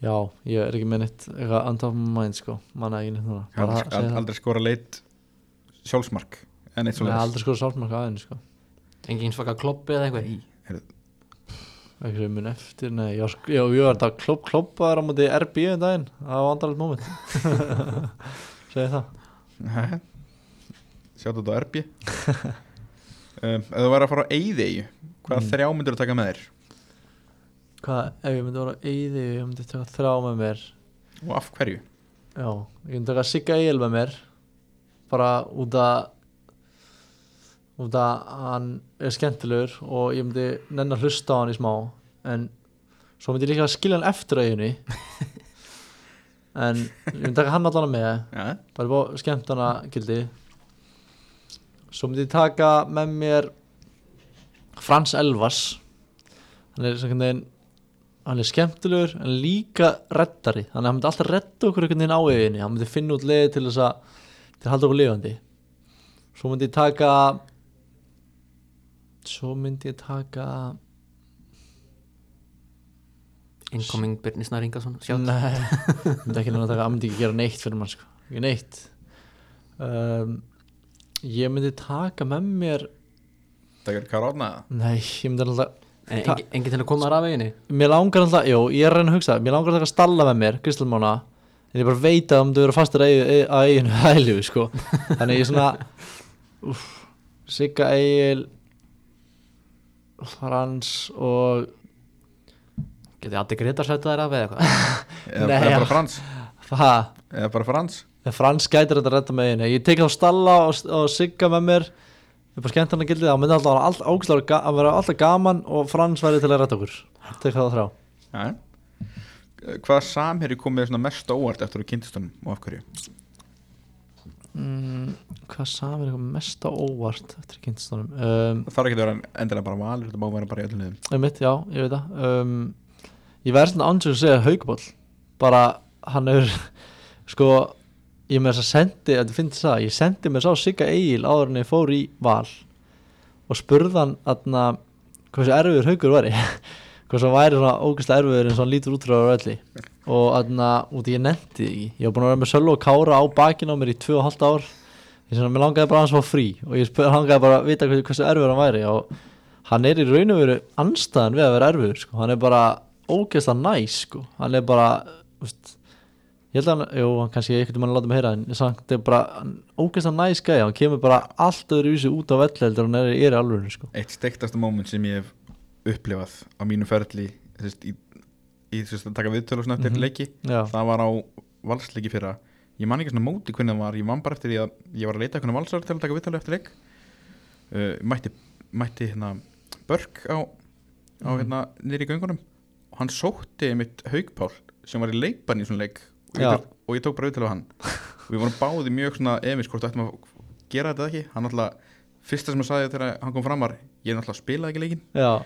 Já, ég er ekki með neitt eitthvað my mind sko manna ekki neitt núna. Aldrei, skora leitt sjálfsmark en eitt svo Nei, aldrei sko sálfmark aðeins sko Engin svaka kloppi eða eitthvað? ekki sem mun eftir, nei, já, ég var þetta klopp, kloppaður á móti RB en daginn, það var vandarlegt moment. Segi það. Sjáttu þetta á RB um, ef þú væri að fara á Eyðeyju hvaða Mm. þrjá myndur þú taka með þér? Hvað, ef ég myndi vera eyði ég myndi taka þrá með mér. Og af hverju? Já, ég myndi taka Sigga Egil með mér bara út að út að hann er skemmtilegur og ég myndi nenn að hlusta á hann í smá en svo myndi ég líka skilja hann eftir auðinni en ég myndi taka hann allan með ja, bara bá skemmtana gildi. Svo myndi ég taka með mér Frans Elvas hann er svona veginn hann er skemmtilegur en líka reddari. Þannig að hann myndi alltaf redda okkur einhvern veginn á eginni hann myndi finna út leið til þess að til að halda okkur lifandi. Svo myndi ég taka svo myndi ég taka Incoming Birnir Snær Ingarsson Sjátt Nei, myndi ekki náttúrulega taka, hann myndi ekki gera neitt fyrir mann sko, ekki neitt. Um, Ég myndi taka með mér það er karóna Nei, ég myndi alltaf En engin, engin til að koma þar af veginni? Mér langar alltaf, jú, ég er að reyna að hugsa Mér langar að taka stalla með mér, Kristalmána En ég bara veit að um þú eru fastur að eigi- að eiginu sko. Þannig ég svona úf, Sigga Egil Frans og Getið Addi Gretar setja þær af eða eitthvað? Eða, bara Frans? Eða bara Frans? Frans gætir þetta að redda með einu Ég tek þá Stalla og, og Sigga með mér er bara skemmt hann að gildi það myndi alltaf all, að vera alltaf gaman Og Frans væri til að redda okkur. Tek það þrá ja. hvaða samherri komið mest á óvart eftir að kynntist honum og af hverju mm, Hvað samir eitthvað mest á óvart Eftir kynstunum um, það þarf ekki að vera endilega bara valur þetta má vera bara í öllum liðum. Einmitt, já, ég veit það. Um, Ég verð svona ansvöld að segja haugból Bara hann hefur Sko Ég með þess að sendi, finnst það Ég sendi mér sá Sigga Egil áður en ég fór í val Og spurði hann Atna, Hversu erfiður haugur væri. Hversu hann væri svona ógæslega erfiður eins og hann lítur út frá öllu Og atna, út í ég nefndi ekki Ég var búin að vera með Söllu og Kára á bakinu á mér í 2,5 ár Ég svona, mér langaði bara að hans fá frí Og ég hann langaði bara að vita hversu, hversu erfiður hann væri Og hann er í raun og veru anstæðan við að vera erfiður sko. hann er bara ógeðslega næs sko. hann er bara úst, ég held að hann, jú, hann kannski ekkert mann að láta mig heyra en samt, það er bara hann ógeðslega næs gæði, hann kemur bara allt öðru vísi út á velli heldur hann er, er í alvörinu sko. eitt steiktasta moment sem ég hef upplifað á mínu ferli þess, í, í þess, að taka viðtölu og svona eftir Mhm. leiki. Já, það var á valsleiki fyrra. Ég man ekki svona móti hvernig það var. Ég man bara eftir því að ég var að leita hvernig valsar til að taka viðtalið eftir leik. Uh, mætti, mætti hérna börk á, á Mhm. hérna í göngunum. Og hann sótti mitt haugpál sem var í leikbann í svona leik. Og ég, tók, og ég tók bara viðtalið á hann. Og við vorum báði mjög svona efins hvort við ættum að gera þetta ekki. Hann alltaf, fyrsta sem hann sagði þegar hann kom fram var ég er náttúrulega að spila ekki leikin já.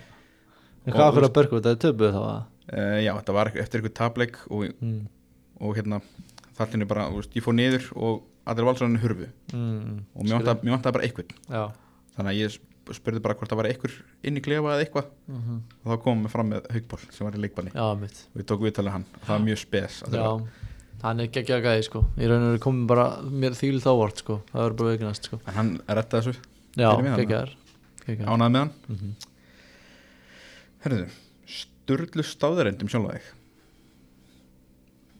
En hvað fyrir að börku, þetta er töpuð þá að uh, já, þetta var eftir eitthvað tableik og, mm. og hérna þallinu bara, veist, ég fór niður og allir valsarinn hurfu. Mm. og mér vantaði, bara eitthvað já. Þannig að ég sp- spurði bara hvort það var eitthvað inn í klefa eða eitthvað. Mm og þá komum við fram með haugból sem var í leikbanni. Og við tókum viðtalið hann. Og það var mjög spes hann er geggja gæði sko. Í raun og veru komið bara mér þýl þá vort sko. Það verður bara auðvitað sko. En hann rettaði þessu, já, geggjaðar ánaði með hann? Mm -hmm. herruðu, sturlu stáðurendum sjálfa þig?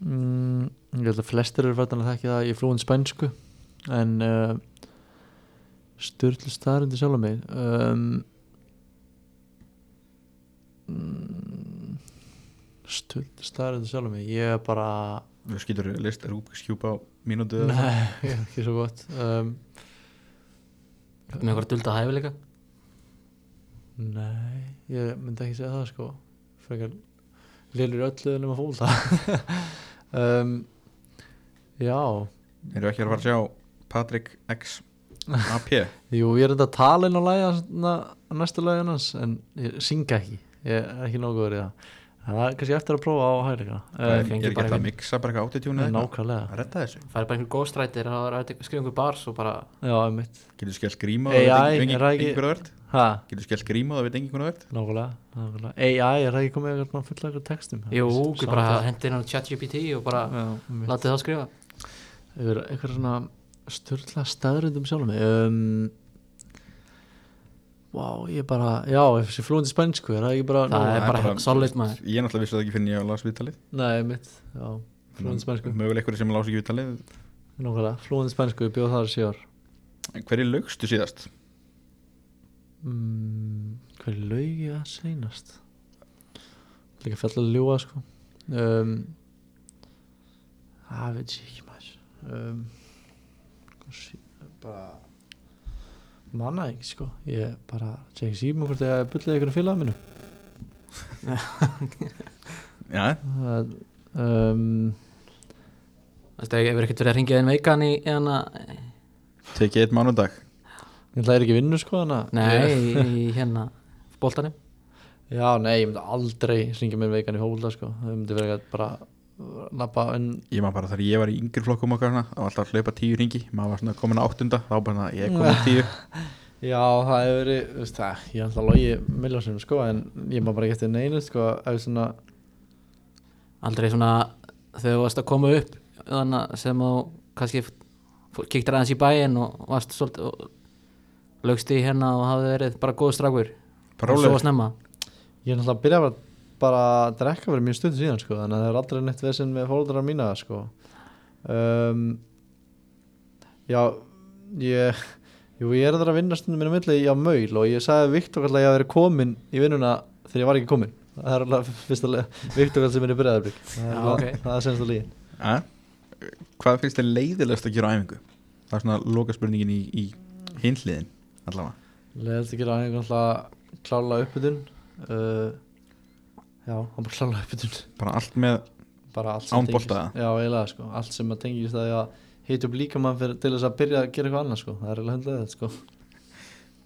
Mm, ég held að flestir eru fættan að þekki það í flúin spænsku en uh, styrlu staðarindu sjálf mig um, mm, styrlu staðarindu sjálf mig ég er bara við skýtur list, er skjúpa á mínútu eða nei, ekki svo gott um, með eitthvað dulda hæfileika nei, ég myndi ekki segja það sko frekar lélur í öllu nema fólta um, já. Við ekki að fara að sjá Patrick X AP Jú, ég er enda að tala inn á á næstu lagi hans en ég synga ekki, ég er ekki góður í það. Það er kannski eftir að prófa á hægleika ég er fengi ekki bara alltaf að mixa bara eitthvað eitthvað? nákvæmlega. Að retta þessu? Það er bara einhver að skrifa einhver bars og bara Já, einmitt. Getur skellt gríma AI, og það er það það getur skellt gríma og það veit engin það verð nákvæmlega, AI, er það ekki komið eitthvað fulla eitthvað textum? Jú, ekki bara það. hendi inn á ChatGPT og bara látið það skrifa. Eitthvað svona störla staðrindum sjálf mig? Um, Vá, ég bara Já, þessi flúandi spænsku, er það ekki bara Það er bara solid, maður. ég náttúrulega vissi það ekki fyrir ég að las viðtalið. Nei, einmitt, já, flúandi spænsku. möguleikur sem las ekki viðtalið. Nákvæmlega, flúandi spænsku, ég bjóð þar sjö ár. Hverju lögstu síðast mm, Hvað er laug ég að seinast? Líka fjall að ljúa sko. Um, Það veit ég ekki maður. Um, bara manna ekki sko. Ég bara sé ekki síma hvort ég bullið ykkur félag minu já, Það, um, Þú veist, ef er ekkert verið að ringja inn veikan í eðana, tekið eitt mánudag ég er ekki vinnu sko þannig að- nei, í hérna boltanum já nei ég myndi aldrei syngja mér veikan í hóla sko. Það myndi vera eitthvað bara lappa en ég maður bara þegar ég var í yngri flokkum okkar svona, það var alltaf að hlaupa tíu ringi maður var svona komin á áttunda þá bara ég komin á tíu. Já, það hefur verið, veist það, ég er alltaf logi miljónsum sko, en ég má bara ekki eftir neinu sko, ef svona, aldrei svona þegar þú varst að koma upp þannig sem þú kannski kíktir aðeins í bæinn og varst svolítið lögst í hérna og hafði verið bara góð strákur bara og svo snemma ég er alltaf að byrja bara, bara að drekka fyrir mjög stund síðan sko, þannig að það er aldrei neitt vesinn með fólkdara mína sko. Um, já, ég, jú, ég er það að vinna stundum minna milli á maul og ég sagði Viktor alltaf að ég hafi verið komin í vinnuna þegar ég var ekki komin. Það er alltaf fyrsta Viktor alltaf sem er í byrjaðarbygg. Það er, Já, alveg- ok. það er senst að lígi. ja. hvað finnst þér leiðilegast að gera á æfingu það er svona loka spurningin í, í hinliðin að hann alltaf klála uppbytun uh, Já, hann bara klála uppbytun bara allt með bara allt sem Án tengist- bolta, eða? Já, eiginlega sko, allt sem að tengist að að hita upp líkamann fyrir, til þess að byrja að gera eitthvað annað sko, það er eiginlega hundlega þetta sko.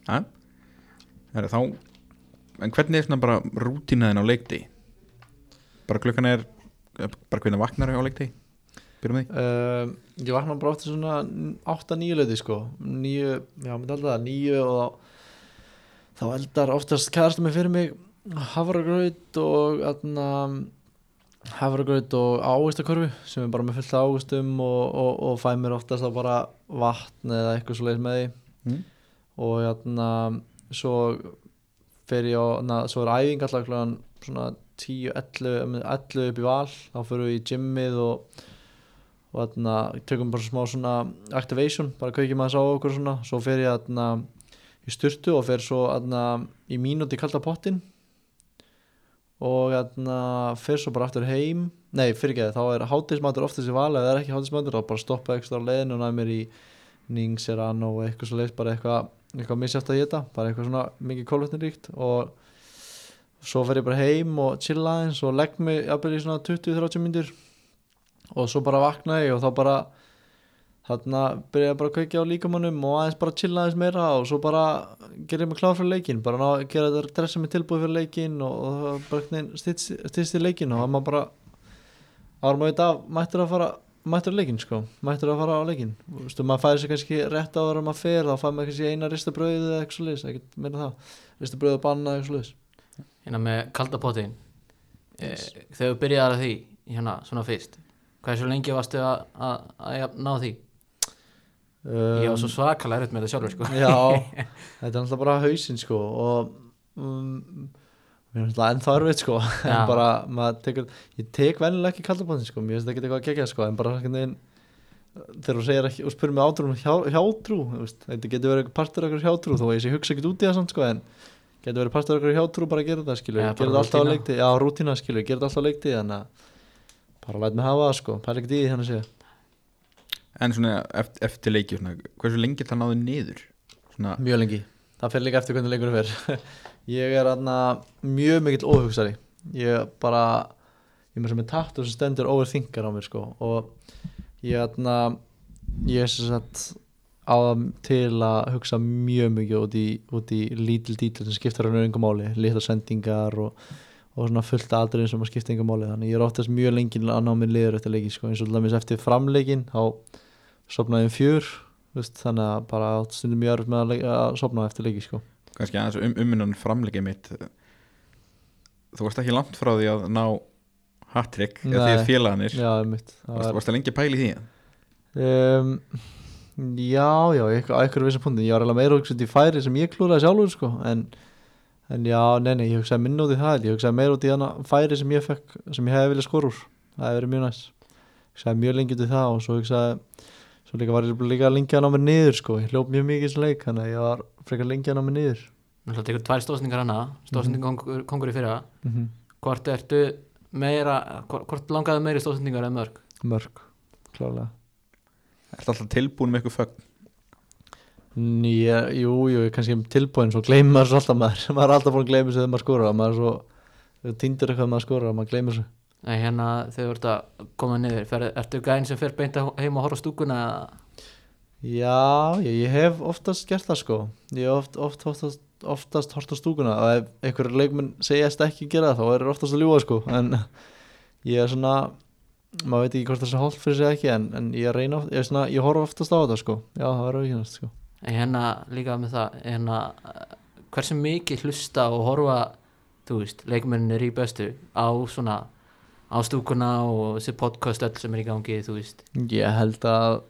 Ja. Heru, þá en hvernig er svona bara rútínaðin á leikdi bara klukkan er bara hvernig vaknar á leikdi byrjum því um, Ég vakna bara ofta svona 8-9 leiti sko. 9, já, myndi alltaf það 9 og þá, eldar oftast kæðast mig fyrir mig havragraut og atna, havragraut og ávistakorfi sem er bara með fullt ávistum og, og, og fæ mér oftast þá bara vatn eða eitthvað svo leið með því. Mm. og játna, svo fer ég á, na, svo er æfing alltaf klokkan svona 10, 11, 11 upp í val. Þá fyrir við í gymmið og og þarna tökum bara smá svona activation, bara kveikjum aðeins á okkur svona, svo fer ég þarna í styrtu og fer svo þarna í mínúti kalda pottin og hérna fyrir svo bara aftur heim. Nei, fyrir ekki, þá er hátísmatur oftast í val. Ef það er ekki hátísmatur, þá bara stoppa ekstra á leiðinu og næði mér í Nings, Serrano og eitthvað svo leiðis, bara eitthvað eitthvað misjátt að geta, bara eitthvað svona mikið kólvetni ríkt og svo fer ég bara heim og chilla eins og legg mig jafnvel í svona 20-30 myndir og svo bara vakna ég og þá bara þarna byrja ég bara að kveikja á líkamannum og aðeins bara chilla aðeins meira og svo bara ger ég mig klár fyrir leikin bara ná, gera þetta dressa mig tilbúið fyrir leikin og, og það bara stýst í leikin og það maður bara árum í dag mættur að fara mættur að leikin sko, mættur að fara á leikin Þú veist, maður fæði sér kannski rétt áður að maður fer þá fæði maður kannski eina ristabröð eða eitthvað sliðis, ekkert meina það. Ristabröð og banna eitthvað sliðis hérna með kaldapottin e, þegar þú byrjaði að því hérna svona fyrst hversu lengi varstu að, að, að jafn- ná því? Ég var svo svakalega erut með þetta sjálfur sko. Um, Já, þetta er náttúrulega bara hausinn sko og um, mér er náttúrulega ennþá erfitt sko en bara, maður tekur ég tek venjulega ekki kaldabóðin sko, mér finnst það ekki eitthvað að gegja sko, en bara veginn þegar þú segir ekki og spyrir mig átrú um hjá, hjátrú þetta getur verið partur eitthvað hjátrú þó að ég sé hugsa ekkert út í það samt sko en getur verið partur eitthvað hjátrú bara að gera þetta ja, gera þetta alltaf á leikti já, rútína skilur, gera þetta alltaf á leikti þannig að bara læt mig hafa það sko, pæla ekkert í því þannig að segja. En svona eftir, eftir leiki svona, Hversu lengi það náðu niður? Svona, Mjög lengi, það fyrir líka eftir hvernig leikur fer. Ég er aðna mjög mikill óhugsari. Ég bara ég er með sem er takt og sem stendur overthinkar á mér sko. Og ég aðna ég er sem sagt á það til að hugsa mjög mikið út í, út í lítil dítil sem skiptar hann yngum máli, litla sendingar og, og svona fullt aðriðin sem að skipta yngum máli. Þannig ég er oftast mjög lengi að ná mér liður eftir leiki sko. Eins og til dæmis eftir framleikin þá sopnaði um fjör veist, þannig að bara stundum mjög erfitt með að, leik, að sopna eftir leiki sko. Kannski aðeins um, umminnan framleikið mitt. Þú varst ekki langt frá því að ná hat-trick eða því að félaganir Já, mitt Varst, varst það lengi í því? um, Já, já, ég- á einhverju vissi punktin Ég var alveg meira út í færi sem ég klúraði sjálfur sko. en, en já, nei, nei, ég hugsaði minna út í það Ég. Hugsaði meira út í hana færi sem ég fekk sem ég hefði viljað skora úr. Það hefði verið mjög næst Hugsaði mjög lengi út í það og svo hugsaði Svo líka var ég líka lengi að ná mér niður sko. Ég hljóp mjög mikið í þessu leik Þannig að ég var frekar lengi að ná mér niður. Það tekur tvær stóðsningar hana stóðsningar kongur, kongur í fyrra. Mm -hmm. hvort ertu meira hvort, langaði meiri stóðsningar en mörg Mörg, klálega. Ertu alltaf tilbúin með eitthvað fögn? Nýja, jú, jú, er kannski tilbúin svo gleymir maður svo alltaf maður. Maður er alltaf búin að gleyma þessu þegar maður skorar maður er svo týndur eitthvað maður skorar maður gleymir þessu. Nei, hérna þegar þú ert að koma niður fer, ertu gæðin sem fer beint að- heim og horfa stúkuna Já, ég, ég hef oftast gert það sko. Ég hef oft, oft, oftast, oftast hort á stúkuna. Og ef einhverjur leikmenn segjast ekki gera það þá er oftast að ljúga sko. En ég er svona maður veit ekki hvort það sé holt fyrir sig ekki en, en ég oft- ég, er svona, ég horf oftast á þetta sko. Já, það er auðvitað sko. En hérna líka með það hérna, hversu mikið hlusta og horfa þú veist, leikmennir í bestu á svona á stúkuna og þessi podcast öll sem er í gangi þú veist, Ég held að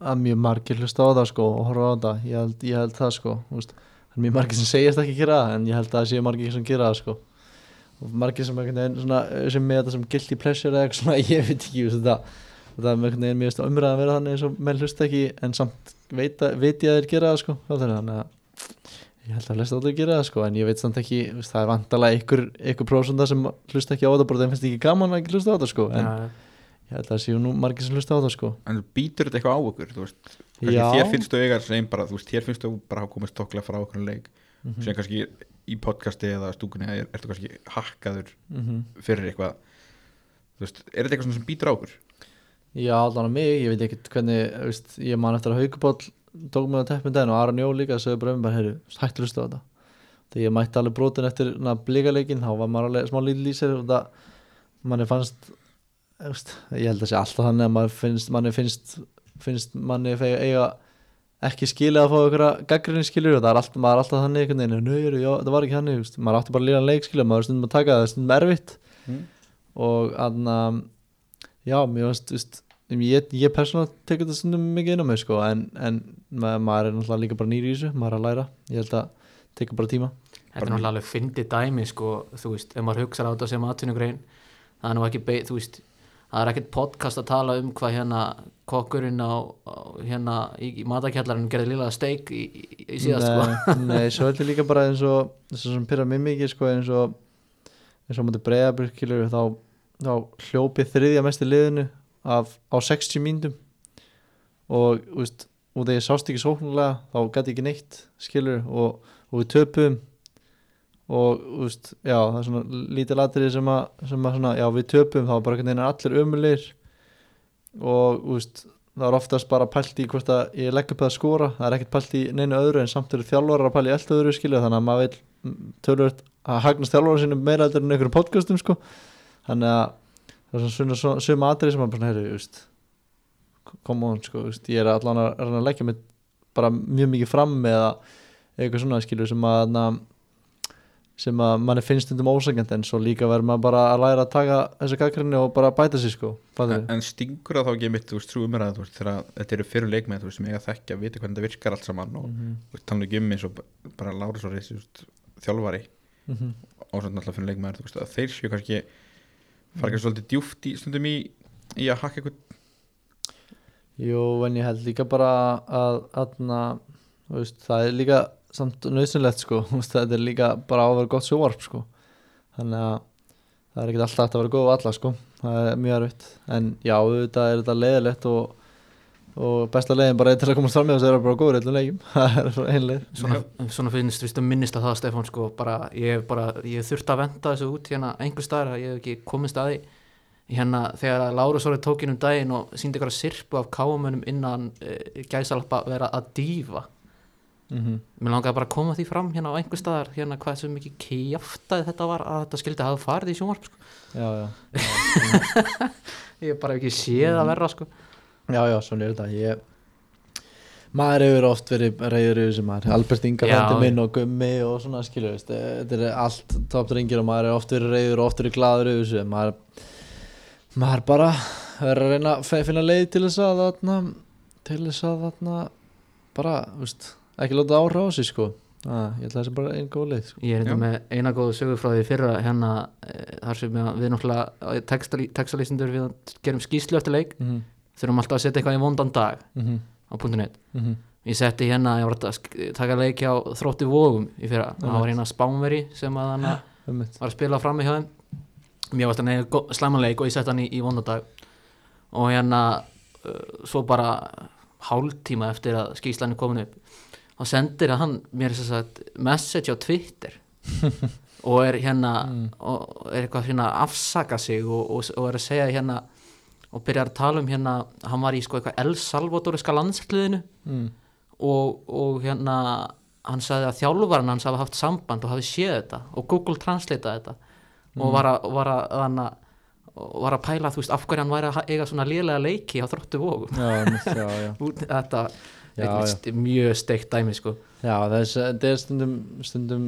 að mjög margir hlusta á það sko og horfa á það, ég held, ég held það sko veist. það er mjög margir sem segjast ekki gera það en ég held að það séu margir sem gera það sko. Og margir sem sem með þetta sem guilty pleasure eða eitthvað svona, ég veit ekki þetta, þetta er með einhvern veginn mjög umræðan að vera þannig eins og menn hlusta ekki en samt veit, að, veit ég að þeir gera það sko þannig að ég held að flest allir gera það sko en ég veit samt ekki, það er vantalega ykkur, ykkur prósunda sem hlusta ekki á þetta bara þeim finnst ekki gaman að ekki hlusta á þetta sko en ja, ég held að það séu nú margir sem hlusta á það sko En býtur þetta eitthvað á okkur? Þú veist, þér finnst þú eiga sem bara, þú veist, þér finnst þú bara hafa komist tokklega frá okkur leik Mhm. sem kannski í podcasti eða stúkunni er, ertu kannski hakkaður Mhm. fyrir eitthvað þú veist, er þetta eitthvað sem býtur á okkur? Já, allan að mig, ég veit ekkert hvernig veist, ég man eftir að Haukubóll tók mig á teppin daginn og Aron Jó líka sögðu bara um bara, heyrðu, hættu hlusta á þetta þegar ég mætti alveg brotin eftir blíkaleikin, þá var maður alveg smá lítil í sér og það, manni fannst veist, ég held að sé alltaf þannig að maður finnst, manni finnst finnst manni eiga ekki skilið að fá einhverja gaggrinni skilur og það er alltaf, maður er alltaf þannig einhvern veginn, nöður, já, það var ekki þannig, veist, maður átti bara að lína leik skilur, maður stundum að taka það, stundum erfitt Mm. og aðna já, mér veist, veist ég, ég persónulega tekur þetta stundum mikið inn á mig sko, en, en ma maður er náttúrulega líka bara nýri í þessu, maður er að læra. Ég held að tekur bara tíma. Þetta er náttúrulega alveg fyndi dæmi sko, þú veist, ef maður hugsa á þetta sem atvinnugrein það er nú ekki beig, þú veist það er ekkert podcast að tala um hvað hérna kokkurinn á, á hérna í, í matakjallarinn gerði lilla steik í, í, í síðast sko. Nei, nei, svo held ég líka bara eins og þess sem pyrra mig mikið sko, eins og eins og mútið breyðabyrkilur þá, þá hljópið þriðja mest í liðinu af, á 60 mínútum. Og veist, og þegar ég sást ekki sóknulega þá gæti ekki neitt skilur og, og við töpum og veist, já það er svona lítið latrið sem að, sem að svona, já við töpum þá er bara einhvern veginn allir umulir og veist það er oftast bara pælt í hvort að ég legg upp að skora, það er ekkert pælt í neinu öðru en samt eru þjálfarar að pæla í allt öðru skilja þannig að maður vil tölvöld að hagnast þjálfarar sinni meira en einhverjum podcastum sko þannig að það er svona svona suma atrið sem maður bara heyri, just come on sko, just, ég er allan að, að leggja mig bara mjög mikið fram eða eitthvað svona skilju sem að na, sem að manni finnst stundum ósækjandi en svo líka verður maður bara að læra að taka þessu gaggrinni og bara bæta sér sko en, en stingur það þá ekki mitt, þú veist, trúum mér að þetta eru fyrir leikmenn, þú veist, sem eiga að þekkja, vita hvernig þetta virkar allt saman og veist, tala ekki um eins og bara Reis, þú veist, þjálfari mhm. og svona alltaf fyrir leikmenn, þú veist, að þeir séu kannski fara kannski svolítið djúft í stundum í, í að hakka eitthvað Jú, en ég held líka bara að, að, veist, það er líka samt nöðsynlegt sko, þetta er líka bara á að vera gott sjóvarp sko. Þannig að það er ekkert alltaf að vera góð á alla sko, það er mjög erfitt. En já, auðvitað er þetta leiðilegt og, og besta leiðin bara til að komast fram með þess að það er bara góður eitthvað leikjum það er svona einleið svona, svona finnst að minnist að það Stefán sko, bara, ég bara, ég hef þurft að venda þessu út hérna einhver staðar að ég hef ekki komist að því hérna þegar að Lára Sori tók inn um daginn og síndi ykkur að sirpu af káumönum innan e, gæsalappa vera að dífa mm -hmm. mér langaði bara að koma því fram hérna á einhver staðar hérna hvað sem mikið kjaftaði þetta var að þetta skildi hafa farið í sjónvarp sko. já, já, ég hef bara ekki séð að verra sko. Já, já, svona er þetta. Ég maður hefur oft verið reyður yfir sem maður. Albert Inga fændi minn og Gummi og svona skilur veist, þetta er allt toppdrengir og maður er oft verið reyður og oft verið glaður yfir þessu. Maður, maður bara verður að reyna að finna leið til þess að þarna, til þess að þarna bara, veist, ekki láta áhrá á sig sko. Ah, ég held að það sé bara einn góð leið sko. ég er enda með eina góðu sögur frá því fyrra hérna e, þar sem að við náttúrulega textalýsindur við gerum skýslu eftir leik. Mm -hmm. Þurfum alltaf að setja eitthvað í vondan dag Mm -hmm. á .net. Mm ég setti hérna, ég var að taka leiki á þrótti vógum í fyrra, það var hérna Spánveri sem að hann var að spila frammi hjá þeim. Mér varst hann eða slæmanleik og ég setti hann í, í vondadag og hérna uh, svo bara hálftíma eftir að skýslan er komin upp og sendir hann mér message á Twitter og er hérna Mm. og er eitthvað hérna að afsaka sig og, og, og er að segja hérna og byrjar að tala um hérna hann var í sko eitthvað El Salvadoriska landsliðinu. Mm. og, og hérna hann sagði að þjálfarinn hans hafi haft samband og hafi séð þetta og Google translata þetta. Og var að, var að, að var að pæla þú veist af hverju hann væri að eiga svona lélega leiki á þróttu vógum þetta Já, er já. mjög steikt dæmi sko. Já, þetta er stundum, stundum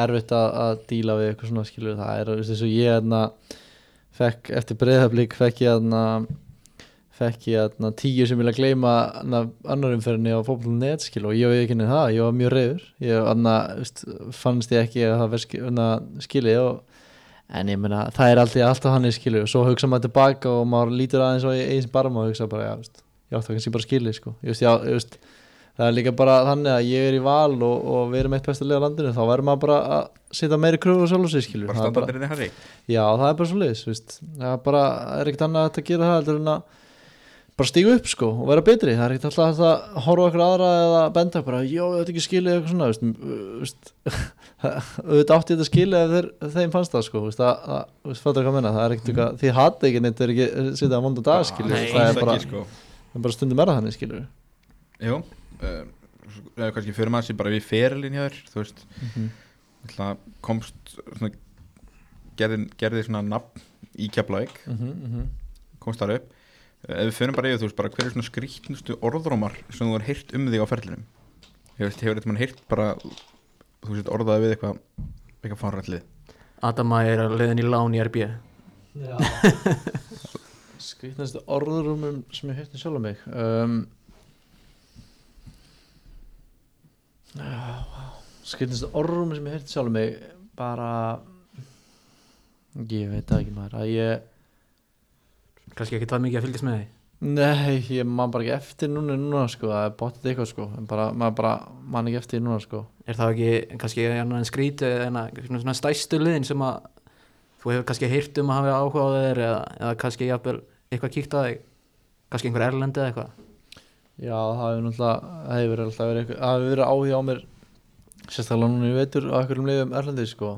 erfitt að, díla við eitthvað svona skilur það er þess að ég aðna, fekk eftir breyðablík fekk ég aðna, fekk ég aðna, tíu sem vilja gleyma annarumferðinni á fótbolnet skil og ég veið ekki nefnir það, ég var mjög reyður ég aðna, fannst ég ekki að það verð skil- aðna, skilið og en ég meina það er alltaf, alltaf hann skilur og svo hugsa maður tilbaka og maður lítur aðeins og eins barma og hugsa bara já, veist, já það kannski bara skilið sko, ég veist, já, ég veist það er líka bara þannig að ég er í val og, og við erum eitt á landinu þá verður maður bara að setja meiri kröfu og sjálf og skilur bara Það standardirinn er herri já það er bara svo liðs það er bara, það er ekkert annað að gera það en að bara stígu upp sko og vera betri, það er ekkert alltaf að horfa okkur aðra eða benda bara, já þetta er ekki skilið eitthvað svona, auðvitað átti þetta skilið ef þeim fannst það sko, veist, að, að, það er ekkert eitthvað, því hati ekki neitt er ekki setja að vonda dag Nei, það er bara, sko. það bara stundum er það þannig skilur Jú, uh, eða kannski fyrir maður sér bara við ferilin hjá þér þú veist, mm komst svona, gerði, gerði svona nafn í keflavík. Komst þar upp. Eh, ef við fyrir bara yfir, þú veist, bara hver er svona skrýtnustu orðrómar sem þú har heyrt um þig á ferlinum? Ég veist, hefur þetta mann heyrt bara þú veist, orðaði við eitthvað eitthvað fárrætlið Adama er að leiðin í lán í RB skrýtnastu orðurumum sem ég hérti sjálf mig. Um, skrýtnastu orðurumum sem ég hérti sjálf mig bara ég veit ekki maður að ég kannski ekki það mikið að fylgjast með því? Nei, ég man bara ekki eftir núna núna sko, það er bóttið eitthvað sko en bara, maður bara man ekki eftir núna sko. Er það ekki kannski annan en skrítið en að svona stæstu liðin sem að þú hefur kannski heyrt um að hafa áhuga á þeir eða, eða kannski jafnvel eitthvað kíkt á þig? Kannski einhver erlendi eða eitthvað Já, það hefur náttúrulega það hefur alltaf verið, eitthvað- það hefur verið áhuga á mér sérstaklega núna í veitur á einhverjum liðum Erlendi sko.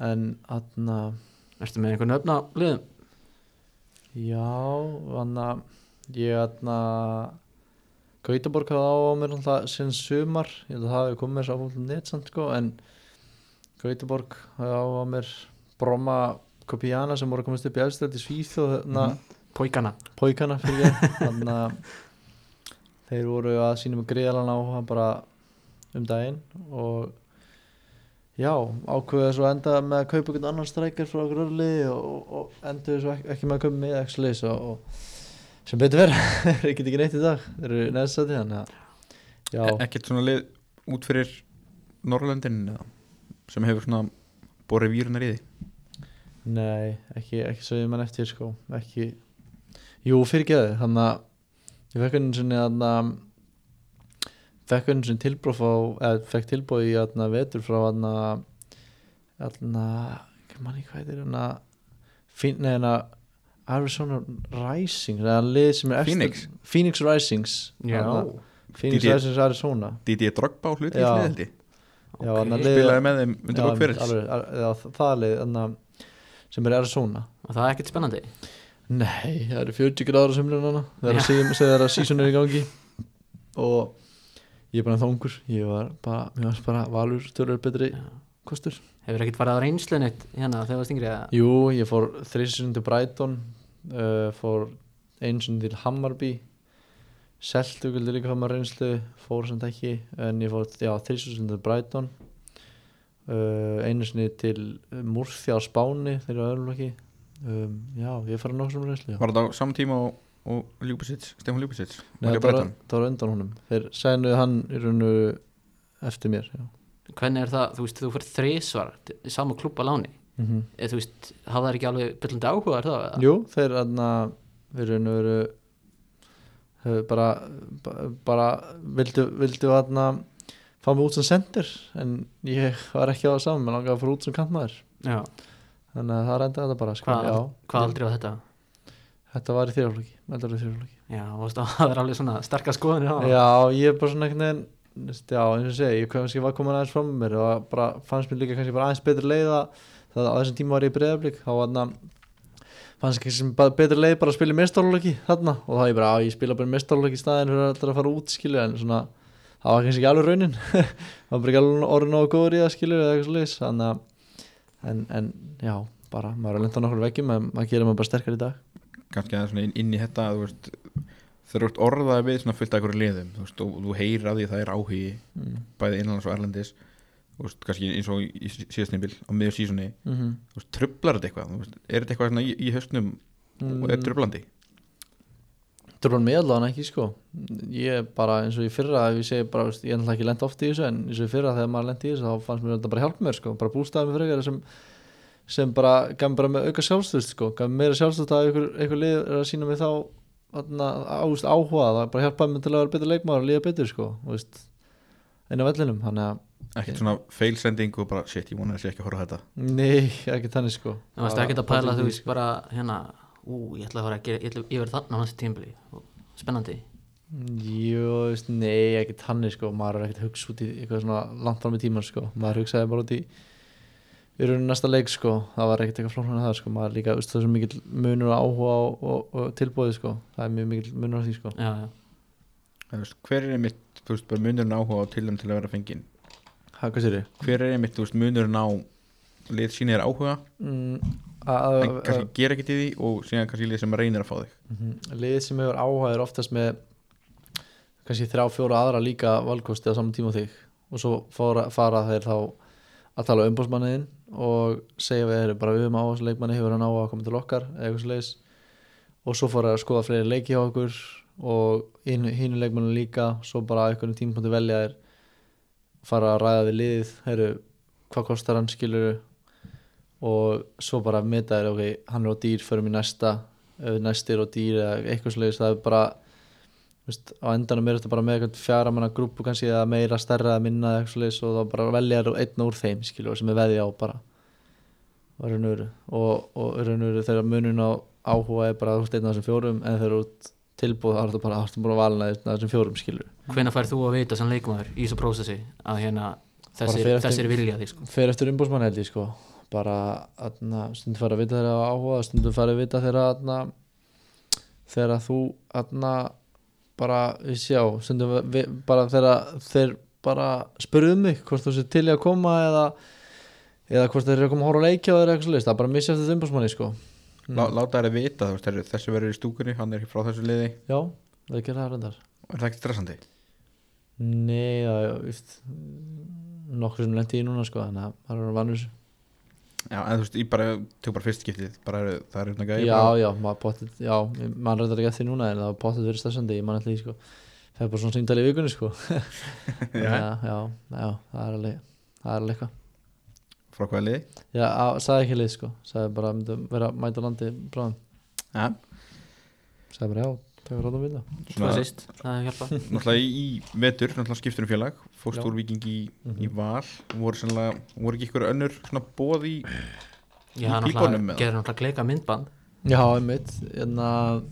En hann ertu með einhver nöfn á liðum? Já, hann ég hann Gautaborg hafði á mér alltaf sinns sumar, ég held að það hefur komið mér svo áfólum net samt sko en Gautaborg hafði á mér. Bromma Kopiana sem voru að komast upp í efstöld í Svíþjóð þarna Póikana póikana fyrir ég þannig að þeir voru að sínum greiðalan á hann bara um daginn og já, ákveða svo enda með að kaupa einhvern annan strækjar frá örli og, og, endur svo ekki, ekki með að kaupa með X-Lays og, sem betur verið, þeir get ekki neitt í dag þeir eru já, E- ekkert svona lið út fyrir Norrlöndin sem hefur svona borið vírunar í því? Nei, ekki, ekki svo ég mann eftir sko, ekki. Jú, fyrir geði, þannig að ég fekk einu sinni að fekk einu sinni tilbróf á eða fekk tilbóð í aðna vetur frá aðna aðna, ekki manni hvað heitir hérna fín, nei hérna Arizona Rising er Phoenix? Phoenix Risings Phoenix DD Risings Arizona. Didi Drogba á hluti lið- spilaði með þeim undir lók fyrir það lið þarna, sem er Arizona. Og það er ekkert spennandi Nei, það eru 40 gráður á semlun hana Það er að þegar season er í gangi. Og ég er bara þóngur ég var bara, mér varst bara valur tölur betri Já. kostur. Hefur ekkert farið á reynslun eitt hérna þegar það var stingri eða? Jú, ég fór þrísun til Brighton uh, fór einsun til Hammarby. Seltu vildi líka hafa maður reynslu fór sem ekki en ég fór, já, þrísun til Brighton. Uh, einu sinni til Múrþjá á Spáni þegar ég var öðrulokki um, Já, ég fara nokkuð sem reynslu. Var þetta á saman tíma og, og Ljúbisits, Stefán Ljúbisits Nei, það var, var undan honum Þeir sænuðu hann í raunu eftir mér já. hvernig er það, þú veist, þú fyrir þrísvar í sama klúb á láni mm -hmm. eða þú veist, hafa það ekki alveg byllandi áhuga er það? eða? Jú, þeir aðna við raunu veru bara ba- bara vildu, vildu aðna fá mig út sem sendir en ég var ekki á það saman mér langaði að fara út sem kantmaður Já, þannig að það reynda þetta bara sko. hvað, já, hvað aldrei var þetta? þetta var í í þrjáflöki Já, það er alveg svona á það. Já, ég er bara svona veist, Já, eins og segi, ég kannski var komin aðeins með mér og bara fannst mér líka kannski bara aðeins betri leið að það á þessum tíma var ég breyðablík þá var þarna fannst kannski sem betri leið bara að spila í mestarlóki þarna og þá ég bara, á, ég spila bara í mestarlóki í staðin fyrir alltaf að fara út skilju en svona, það var kannski ekki alveg raunin það var bara ekki alveg orðin á góður í það skilju eða eitthvað sliðis þannig að en, en já, bara, maður er að lenda nokkur veggjum en maður gerir maður bara sterkar í dag kannski svona inn, inn í þetta þú veist, þegar þú ert orðað við svona fullt af einhverju liðum þú, veist, og þú heyrir af því að það er áhugi mm. bæði innlands og erlendis þú veist, kannski eins og í síðastnýmbil á miður sísoni, Mm -hmm. trublar þetta eitthvað er þetta eitthvað í, í höstnum og er trublandi Trúan mig allavega ekki sko. Ég bara eins og í fyrra ef ég segi bara, veist, ég er náttúrulega ekki lent oft í þessu en eins og í fyrra þegar maður lent í þessu þá fannst mér þetta bara hjálpa mér sko. Bara bústaði með frekar sem, sem bara gaf mér bara með auka sjálfstöðst sko. Gaf mér meira sjálfstöðst að einhver, einhver lið er að sína mig þá ást, áhuga það bara hjálpaði mér til að vera betur leikmaður og líða betur sko einu vellinum. Þannig að ekkert svona feilsending og bara shit, ég vona að sé ekki að horfa á þetta. Nei, ekki þannig sko. Það varst Bara ekki að pæla, þú veist, bara hérna, ú, ég ætla að fara að gera, ég ætla, ég verð þarna á næstu tímbili, spennandi. Jú, veist, nei, ekki tannig sko. Maður er ekkert að hugsa út í eitthvað svona langt fram í tíman sko, maður hugsaði bara út í í rauninu næsta leik sko. Það var ekkert eitthvað flóknar en það sko. Maður líka, veist, það er svo mikill munur á áhuga og, og, og tilbúið sko, það er mjög mikill munur á því sko. Já, já. þú veist, hver er einmitt, þú veist, bara munurinn áhuga á tilum til að vera fengin Hæ, hvað sér ég? hver er einmitt, þú veist, munurinn á lið síni er áhuga? Mm, en kannski gera ekki til því og síðan kannski lið sem reynir að fá þig. Mhm. Lið sem hefur er oftast með kannski þrjá, fjóra aðra líka valkosti á saman tíma og þig. Og svo fara, fara þeir þá að tala um umbósmanniðin og segja við þeir bara við um áherslu leikmanni hefur hann á að koma til okkar eða eitthvað sliðis og svo fara að skoða fleiri leiki hjá okkur og hínu leikmanni líka. Svo bara að einhvern tímpunkti velja þeir fara að ræða við liðið. Heru, hvað kostar hann skilur og svo bara meta þeir ok, hann er á dýr, förum í næsta næstir og dýr eða eitthvað slegis það er bara veist, á endanum er þetta bara með eitthvað fjara manna grúpu kannski eða meira stærra eða minna eða eitthvað slegis og þá bara velja þér einn úr þeim skilur sem er veði á bara. Og raun og og, og raun og veru þegar munin á áhuga er bara ert einn af þessum fjórum en þegar ert tilbúð þá er þetta bara ert bara að valina einn af þessum fjórum skilur. Hvenær færð þú að vita sem leikmaður í þessu prósessi að hérna þessir, þessir vilja því sko. Ég bara atna, stundum fara að vita þeirra áhuga stundum fara að vita þeirra atna, þegar þú atna, bara við sjá stundum við, bara þegar þeir bara spurðu mig hvort þú sér til í að koma eða, eða hvort þeir eru að koma að hóra að leikja eða eitthvað svo list, það er bara missi eftir umbúsmanni sko. Lá, láta þær vita, heyrðu, þessi verður í stúkunni hann er frá þessu liði, já, það gerir það reyndar. Er það ekki stressandi? nei, það er nokkur sem lendi í núna sko þannig að það er vannur Já, en þú veist, ég bara, tök bara fyrst skiptið bara er, það er hérna gæði já, já, maður potið, já, mann reyndar ekki eftir núna en það var potið verið stressandi, ég man alltaf í sko. Það er bara svona símtali í vikunni sko. Já, já, já, það er alveg það er alveg eitthvað. Frá hvaða liði? Já, á- sagði ekki leið sko, sagði bara myndi vera að mæta landi bráðum, Já, sagði bara já tegur ráðum við það það er síst, það er hjálpa náttúrulega í, í vetur, náttúrulega skiptur um félag. Fórst úr viking í, í Mhm. val. Voru, sannlega, voru ekki ykkur önnur svona bóð í já, Í náttúrulega, náttúrulega kleika myndband. Já, einmitt, en að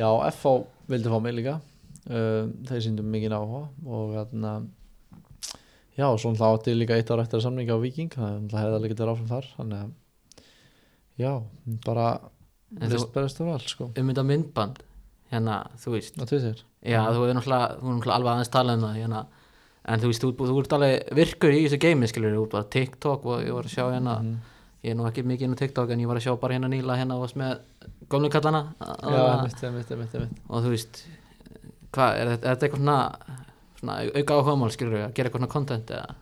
já, FH vildi fá mig líka. Uh, þeir síndum mikið áhuga og þarna já, og svona þá átti líka eitt ára eftir að samninga á Viking, það það hefði alveg getið áfram þar þannig að já, bara En þú- list berast úr all sko, um þetta myndband hérna, þú veist. Á já, þú er náttúrulega, þú er náttúrulega alveg aðeins talað um það hérna, en þú veist, þú, þú ert alveg virkur í þessu geimi, skilur, þú ert bara TikTok og ég var að sjá hérna, Mhm. ég er nú ekki mikið inn á TikTok en ég var að sjá bara hérna nýla hérna og varst með gömlu kallana. Já, einmitt, einmitt, einmitt, einmitt. Og þú veist hvað, er er þetta eitthvað svona, svona auka áhugamál, skilur við, að gera eitthvað svona content eða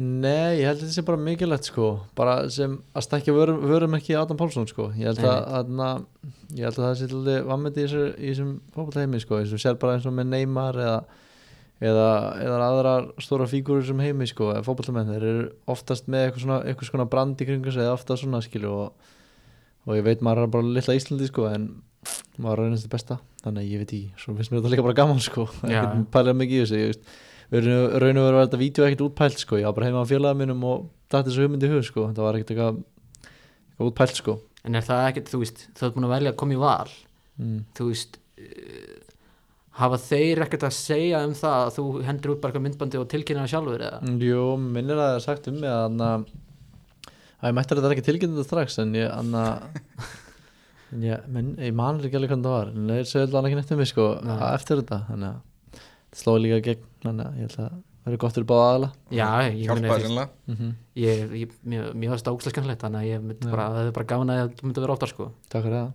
Nei, ég held að þetta sé bara mikilvægt sko. Bara sem að stækja vörum, vörum ekki Adam Pálsson sko. Ég held að, að, ég held að það sé alltaf vammeti í þessu- í þessum fótballheimi sko. Eins og sér bara eins og með Neymar eða, eða, eða aðrar stóra fígúrur sem heimi sko. Fótballamenn þeir eru oftast með eitthvað svona, eitthvað svona brand í kringu eða oftast svona skilu og, og ég veit maður er bara litla Íslandi sko en maður er það besta. Þannig að ég veit ekki, svo finnst mér þetta líka bara gaman sko. Ekkert pælega mikið í þessu ég veist raun og veru að þetta vídeo ekkert útpælt sko, ég var bara heima á félagum mínum og dætti þessu hugmyndi hug sko, þetta var ekkert eitthvað eitthvað útpælt sko. En er það ekkert, þú veist, þú ert búin að velja að koma í val. Mm. þú veist uh, hafa þeir ekkert að segja um það að þú hendur út bara eitthvað myndbandi og tilkynna það sjálfur eða? Jú, minnir að það er sagt um mig að, anna, að ég mætti þetta ekki tilkynna þetta strax en ég anna, en ég, ég man ekki alveg hvernig það var en þeir sögðu alveg ekki nefnt um mig sko að eftir þetta þannig að það slóði líka gegn þannig að ég held að það verður gott fyrir báða aðla já, ég hjálpaði sannlega mm -hmm. ég, ég, mér, mér varst það ógæslega skemmtilegt þannig að ég myndi Já. bara, það er bara gaman að það myndi vera oftar sko. Takk fyrir það.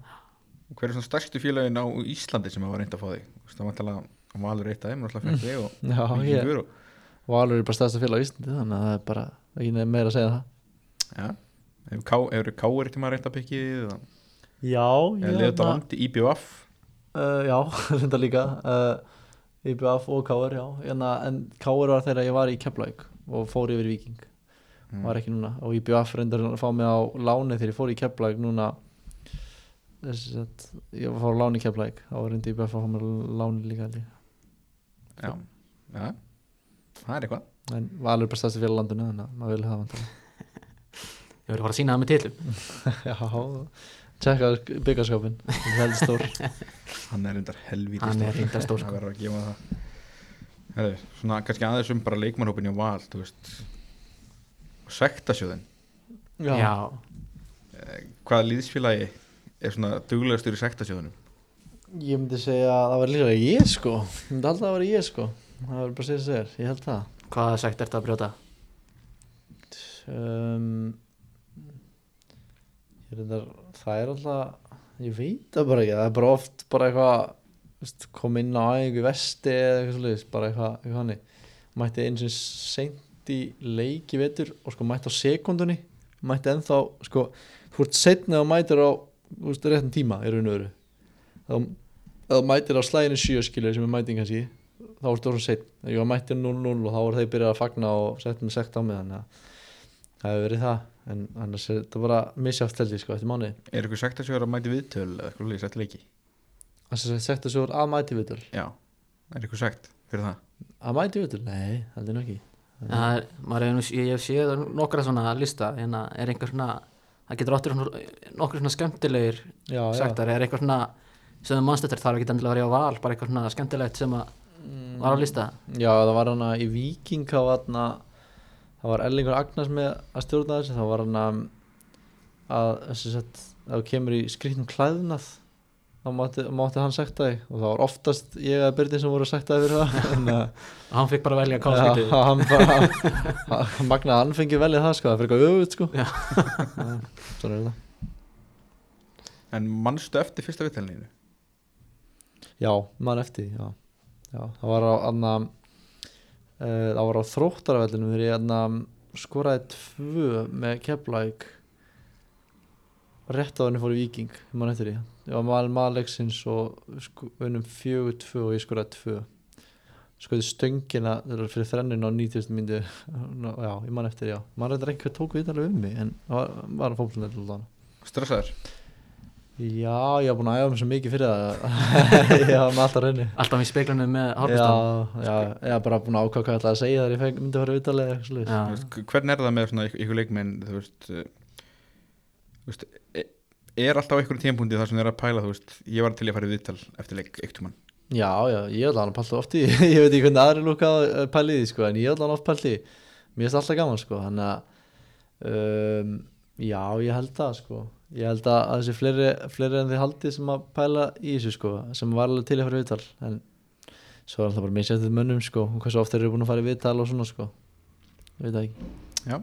Hver er svona stærstu félagin á Íslandi sem hafa reynd að fá þig? Þú veist, það var talað að valur eitt af þeim náttúrulega fekk þig og Já, ég, vikingur og Valur er bara stærsta félag á Íslandi þannig að það er bara ekki nefn meira að segja það. Já, hefur Ká- hefur káir til maður reynd að byggja eða? Já, IBF uh, Já, reynda líka IBF og Káur, já. Enna, En Káur var þegar ég var í Keflavík og fór yfir í Viking Mm. var ekki núna. Og IBF reyndar að fá mig á láni þegar ég fór í Keflavík núna. Þess að ég var að fá láni í Keflavík. Þá reyndi IBF að fá mig láni líka ég. já, já, það er eitthvað. En Valur félag á landinu þannig að maður vil hafa hann ég verður að fara að sína það með titlum Já, tjekka byggarskapin hann er reyndar helvíti Hann er reyndar stór, sko. það verður að gefa það. Herri, svona kannski aðeins um bara leikmannhópin í val þú veist. Sektasjóðin, já, hvaða líðsfélagi er svona duglegastur í sektasjóðunum Ég myndi segja að það var líka ég sko. Ég myndi alltaf að vera ég sko. Það var bara að segja þess að er, ég held það. Hvað sagt er þetta að brjóta? Um, reyndar Það er alltaf Ég veit það bara ekki, það er bara oft bara eitthvað kom inn á æfingu í vesti eða eitthvað svolítið, bara eitthvað, eitthvað hannig mætti eins og seint í leiki vetur og sko mætti á sekundunni mætti ennþá, sko ert setna og mætir á veist, réttum tíma raun og veru. Þá mætir á slæðinu sjö skilur sem er mæting kannski þá ertu orðin setn, var mættir 0-0 og þá voru þeir byrjað að fagna og setja með sekt á mig þannig að það hefur verið það en annars er þetta bara misjátt held ég sko eftir mánuði. Er eitthvað sektasjóður að mæti viðtöl eða eitthvað lýs eftir leiki? Þess að sekt að svo að mæti vitul já, er eitthvað sekt fyrir það? Að mæti vitul, nei, heldur það er, nú, ég hef séð nokkra svona lista en er einhver svona það getur áttur nokkur svona skemmtilegir já, já. sektar, er eitthvað svona sem það mannstættir þarf ekki endilega að vera á val bara eitthvað svona skemmtilegt sem að var á lista? Já, það var hana í Viking var hana það var Ellingur Agnars með að stjórna þessu þá var hana að að þú kemur í skrýtnum klæðnað þá mátti, mátti hann sekta þig og það var oftast ég eða Byrni sem voru sekta fyrir það en að hann fikk bara að velja Já, konseptið hann hann- að hann fengi velja það sko það fyrir eitthvað öfut sko Já. Svona er það En mannstu eftir fyrsta vitælninu? Já, mann eftir já. já það var á anna, uh, það var á þróttarvellinu þegar ég anna, skoraði tvö með Keflæk rétt á henni fór í Viking mann eftir því, ég var mal Maleksins og sko, unnum fjögur tvö og ég skoraði tvö. Skoði stöngina fyrir þrennin á 90. myndu já, ég mann eftir já. Mann reyndar einhver tók við alveg um mig en það var, var alltaf Stressaður? Já, ég hef búin að æfa mér svo mikið fyrir það. Ég haf með alltaf reyni alltaf í speiklunum með Já, hálfustan já, ég hef bara búin að ákvæða hvað ég ætlaði að segja þar ég feng, myndi að fara viðtalið Hvernig er það með svona ykkur, leikmenn þú veist, uh, þú veist e- er alltaf á einhverjum tímpúndi þar sem þið er að pæla þú veist, ég var til í að fara í viðtal eftir leik eitt um Já, já, ég ætla hann að palla oft í Ég veit ekki hvernig aðri lúka pæli í því sko, hann sko, þannig að um, Já, ég held það sko Ég held að að þessi fleiri, fleiri en þið haldið sem að pæla í þessu sko sem var alveg til að fara í viðtal en svo er alltaf bara mér séttið mönnum sko og hversu oft þeir eru búin að fara í viðtal og svona sko. Ég veit það ekki. Já.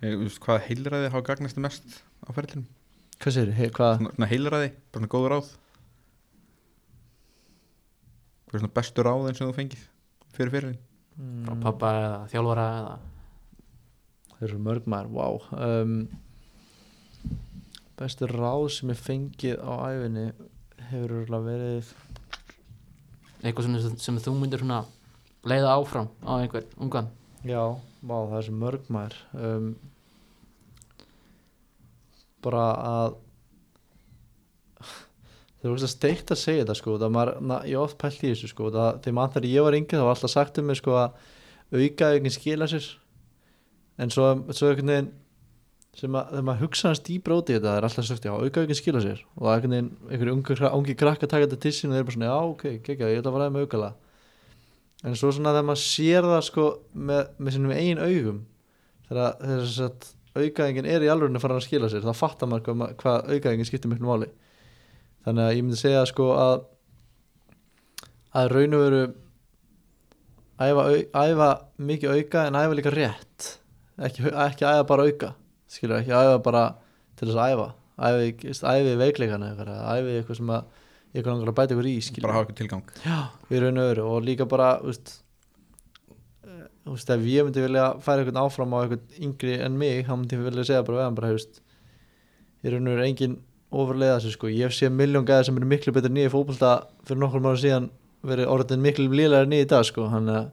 E, veist, Hvað heilræði hafa gagnast mest á ferðlinum? Hvað segir, hey, hvað? Svona, svona heilræði, bara svona góður ráð. Hvað er svona bestu ráðin sem þú fengið fyrir fyrirlin? frá pappa eða þjálfara eða Þeir eru mörg maður, wow um, Bestu ráð sem ég fengið á æfinni hefur verið eitthvað sem, sem þú myndir leiða áfram á einhver ungan. Já, vá, það er sem mörg maður. Um, bara að það er að steikt að segja þetta sko það maður, na, ég oft pælt í þessu sko það, þegar mann þegar ég var yngri það var alltaf sagt um mig sko að auka ekki skila sér en svo, svo einhvern veginn sem að þegar maður hugsa hans dýbra út í þetta það er alltaf sagt já, auka ekki skila sér. Og það er einhvern veginn, einhverju ungi, ungi krakka taka þetta til sín og þeir eru bara svona, já, ok, kekja, ég ætla að fara með aukala. En svo svona þegar maður sér það sko með, með sinum eigin augum þegar þess að aukaðingin er í alveg að fara að skila sér þá fattar maður hvað, hvað aukaðingin skiptir miklu máli. Þannig að ég myndi segja sko að að raun og veru æfa, æfa mikið auka en æfa líka rétt. Ekki, ekki æfa bara auka skilur ekki æfa bara til þess að æfa. Æfi, æfi veikleikana eitthvað, æfi eitthvað sem að eitthvað langar að bæta ykkur í skilur Bara hafa eitthvað tilgang. Já, raun og öru og líka bara úst, úst, ef ég myndi vilja færa einhvern áfram á einhvern yngri en mig þá myndi ég vilja segja bara við hann bara hefst, í raun og öru engin ofurlega þessu sko, ég sé miljón gæðir sem eru miklu betur nýja fótbolta fyrir nokkur mánu síðan verið orðin miklu lílega nýja í dag sko, hann að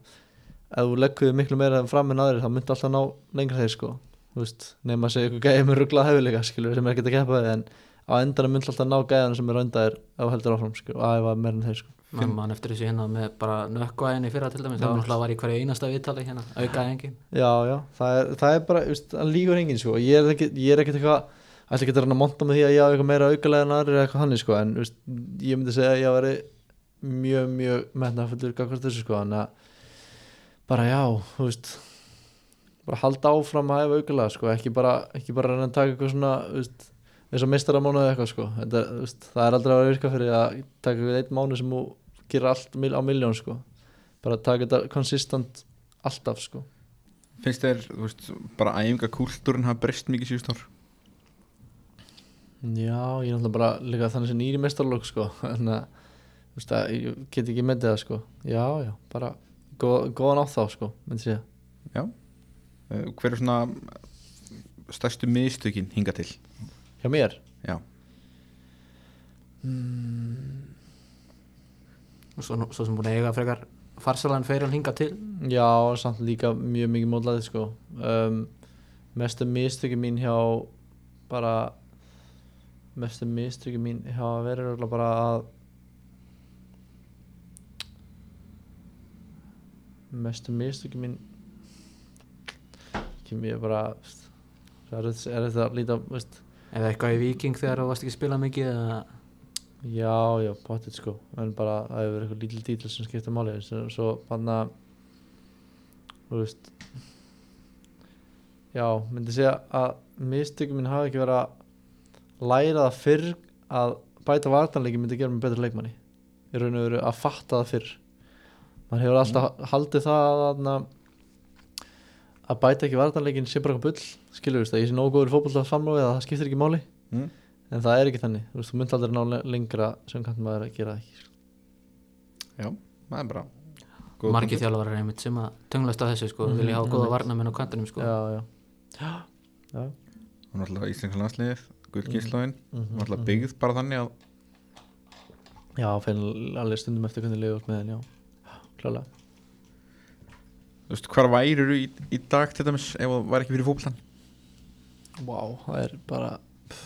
ef þú leggur miklu meira fram en aðrir þá myndi alltaf ná lengra þeir sko Nema að segja eitthvað gæði með rugglað hefileika skilur sem er ekkert að keppa við en á endanum myndi alltaf ná gæðan sem er röndaðir ef þú heldur áfram sko, og æfa meira en þeir sko. Mann man eftir þessu hérna með bara nökkvæðin í fyrra til dæmis, það var í hverju einasta viðtali hérna, aukaði engin Já, já, það er, það er bara, veist, hann líkur enginn sko, ég er er ekkert eitthvað, ætla ekki að reyna að monta með því að ég hafa eitthvað meira aukalega en aðrir eða eitthvað þannig sko, en veist, ég myndi segja að ég væri mjög, mjög metnafullur gagvart þessu sko, þannig að bara já, halda áfram að hafa aukalega sko, ekki bara, ekki bara reyna að taka eitthvað svona, veist, eins og meistaramánuð eða eitthvað sko, Þetta, veist, það er aldrei að vera virka fyrir að taka eitthvað einn mánu sem þú gerir allt á miljón sko, bara taka þetta konsistant alltaf sko. Finnst þér, þú veist, bara æfinga kúltúrin hafa breyst mikið síðust ár? Já, ég er náttúrulega bara líka þannig sem nýri mestarlokk sko. En að, þú veist að ég get ekki með það sko. Já, já, bara góð, góðan á þá sko, myndi segja. Já. uh, Hver er svona stærstu mistökin hinga til? Hjá mér? Já og svo, svo sem búin að eiga frekar farsalan fyrir hann hinga til Já, samt líka mjög mikið mótlaði sko um, Mestu mistöki mín hjá bara mestu mistöki mín hjá að vera bara að mestu mistöki mín ekki mér bara það er, er þetta að líta veist, eða eitthvað í Viking þegar þú varst ekki að spila mikið eða? Já, já, potið sko. En bara það hefur verið eitthvað lítil dýtil sem skipta máli. Svo, svo banna þú veist já, myndi segja að mistökum minn hafi ekki verið að læra það fyrr að bæta vartanleiki myndi gera mig betur leikmanni. Í raun og veru að fatta það fyrr. Maður hefur alltaf haldið það að, að bæta ekki vartanleikin sé bara eitthvað bull skilur veist að ég sé nógu góður fótboll að samlóið að það skiptir ekki máli mm. en það er ekki þannig, þú veist, þú myndi aldrei ná le- lengra sem kannt maður að gera ekki sko. Já, það er bara margir punktur. þjálfarar einmitt sem að tönglast á þessu sko, Mhm, vilja hafa góða einmitt. varnamenn á kantinum sko. já, já, já. Og náttúrulega íslenska landsliðið, gullkynnslóðin Mhm, Náttúrulega mhm. byggð bara þannig að já, fyrir alveg stundum eftir hvernig leiður með henn, já, klálega Þú veist, hvar værir þú í, í dag til dæmis ef það var ekki fyrir fótbollan? Vá, það er bara pff,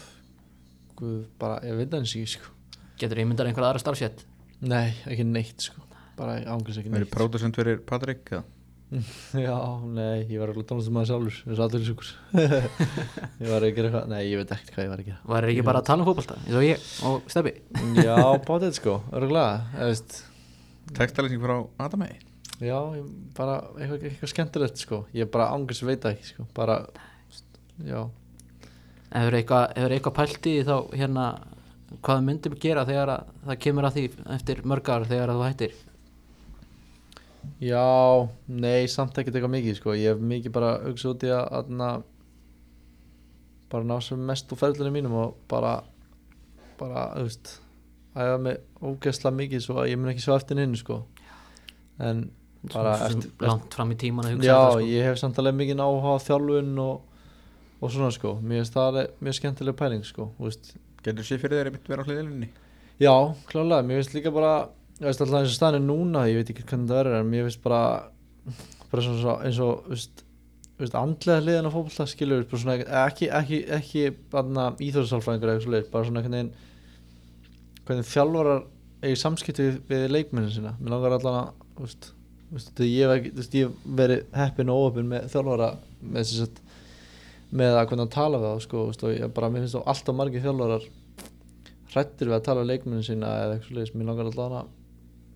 guð, bara, ég veit það eins ekki sko. getur ímyndar einhver aðra starfsett Nei, ekki neitt sko. bara ángrís ekki Verið neitt pródusent fyrir Patrik eða? Já, nei, ég var alveg tónlistum maður sjálfur eins og allir sjúkur Ég var að gera eitthvað, nei, ég veit ekkert hvað ég var að gera var ekki bara að tala um fótbolta eins og ég og Steppi Já, bátið sko, örgulega veist, Textalýsing frá Adamei Já, ég bara eitthvað, eitthvað skemmtilegt sko. Ég bara ángrís veit það ekki sko. Bara, já. Hefur eitthvað, hefur eitthvað pælt í þá hérna hvað myndum gera þegar að, það kemur að því eftir mörgar þegar þú hættir? Já, nei, samt ekkert eitthvað mikið sko. Ég hef mikið bara auksið út í að, að bara ná sem mest úr ferðlunum mínum og bara bara, veist æfa mig ógeðslega mikið svo að ég mun ekki sjá eftir neinu sko. En Svo- eftir, langt fram í tíman að hugsa já, þetta, sko. ég hef samt alveg mikið áhuga á þjálfun og, og svona sko mér finnst það mjög skemmtileg pæling sko Getur sér fyrir þeir einmitt vera á hliðilinni? Já, klálega, mér finnst líka bara ég veist alltaf eins og staðan er núna ég veit ekki hvernig það verður en mér finnst bara bara svona, eins og veist, veist, andlega hliðin á fótbolta skilur bara svona, ekki, ekki, ekki íþjóðsálfræðingur eða eitthvað bara svona hvernig hvernig þjálfarar eigi samskipti við, við leikmennin sína mér langar allan að veist, þetta ég hef þú verið heppin og óöpin með þjálfara með að með að hvernig að tala við þá sko, veist, og ég bara, mér finnst þá alltaf margir þjálfarar hrættir við að tala við leikmennin sína eða eitthvað svoleiðis, mér langar allan að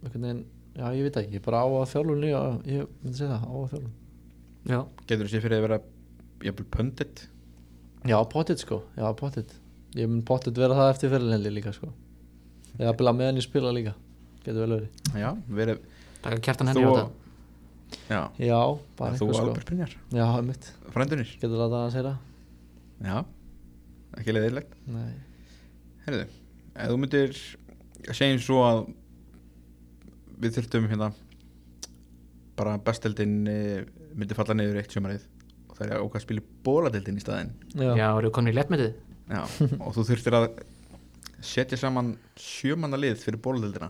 einhvern veginn, já ég veit ekki, ég bara á að þjálfun líka, ég myndi segja það, á að þjálfun. Já, Getur sér fyrir þeir vera jafnvel pöndit? Já, pottit sko, já pottit. Ég mun pottit vera það eftir fyrirlendi líka sko. Eða bila meðan ég spila líka Getur vel verið. Já, verið taka kjartan henni á Þú þetta Já, Já, bara þú eitthvað sko. Albert Brynjar. Já, mitt, Frændunir getur það að segja það Já, ekki leiðilegt Nei. Herðu, ef þú myndir segja eins og að við þurftum hérna bara besteldin myndi falla niður eitt sjömarið og það er að að spila bóladeldin í staðinn. Já, já, eru komin í léttmetið? Já, og þú þurftir að setja saman sjömanna lið fyrir bóladeldina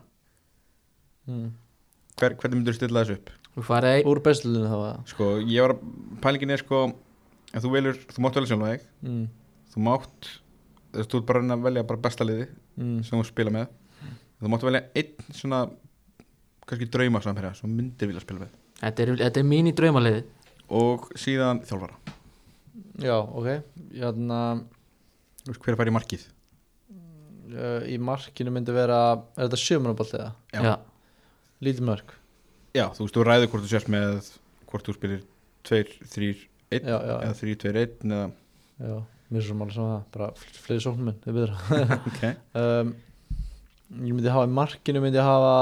mm. Hver, hvernig myndir þú stilla þessu upp? þú farið Úr bestulinu þá að Sko, ég var að pælingin er sko ef þú velur, þú mátt velja sjálf þig mm. þú mátt, þú ert bara að velja bara besta liði Mm. sem þú spila með þú mátt velja einn svona kannski drauma samherja sem myndir vilja spila með þetta er, þetta er mín í draumaliði og síðan þjálfara Já, ok Þú veist, hver fær í markið uh, Í markinu myndi vera Er þetta sjömanabalt eða? Já. já, Lítið mörg já, þú veist, þú ræður hvort þú sérst með hvort þú spilir 2, 3, 1 Já, já, eða 3, 2, 1 eða, já Mér svo máli saman það Bara fl- fleiri sóknum minn, það er betra. Ok, um, ég myndi hafa í markinu myndi hafa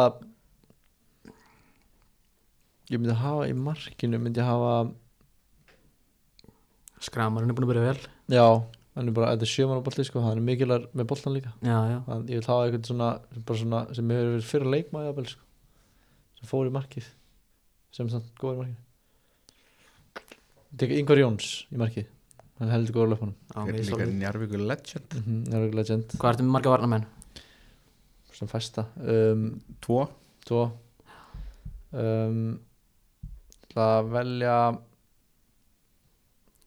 ég myndi hafa í markinu myndi hafa skramarinn er búin að byrja vel. Já, hann er bara, þetta er sjöman á bolti sko, hann er mikilvæg með boltan líka. Já, já, hann, ég vil hafa eitthvað svona, bara svona sem hefur verið fyrir leikmaði jafnvel, sko, sem fór í markið sem samt góður í markið Tekur Ingvar Jóns í markið hann heldur góður löpunum er svolítið. Njarvíkur legend. Mm -hmm, legend. Hvað ertu með marga varnamenn? sem fæsta um, 2, Tvo. Um, Það velja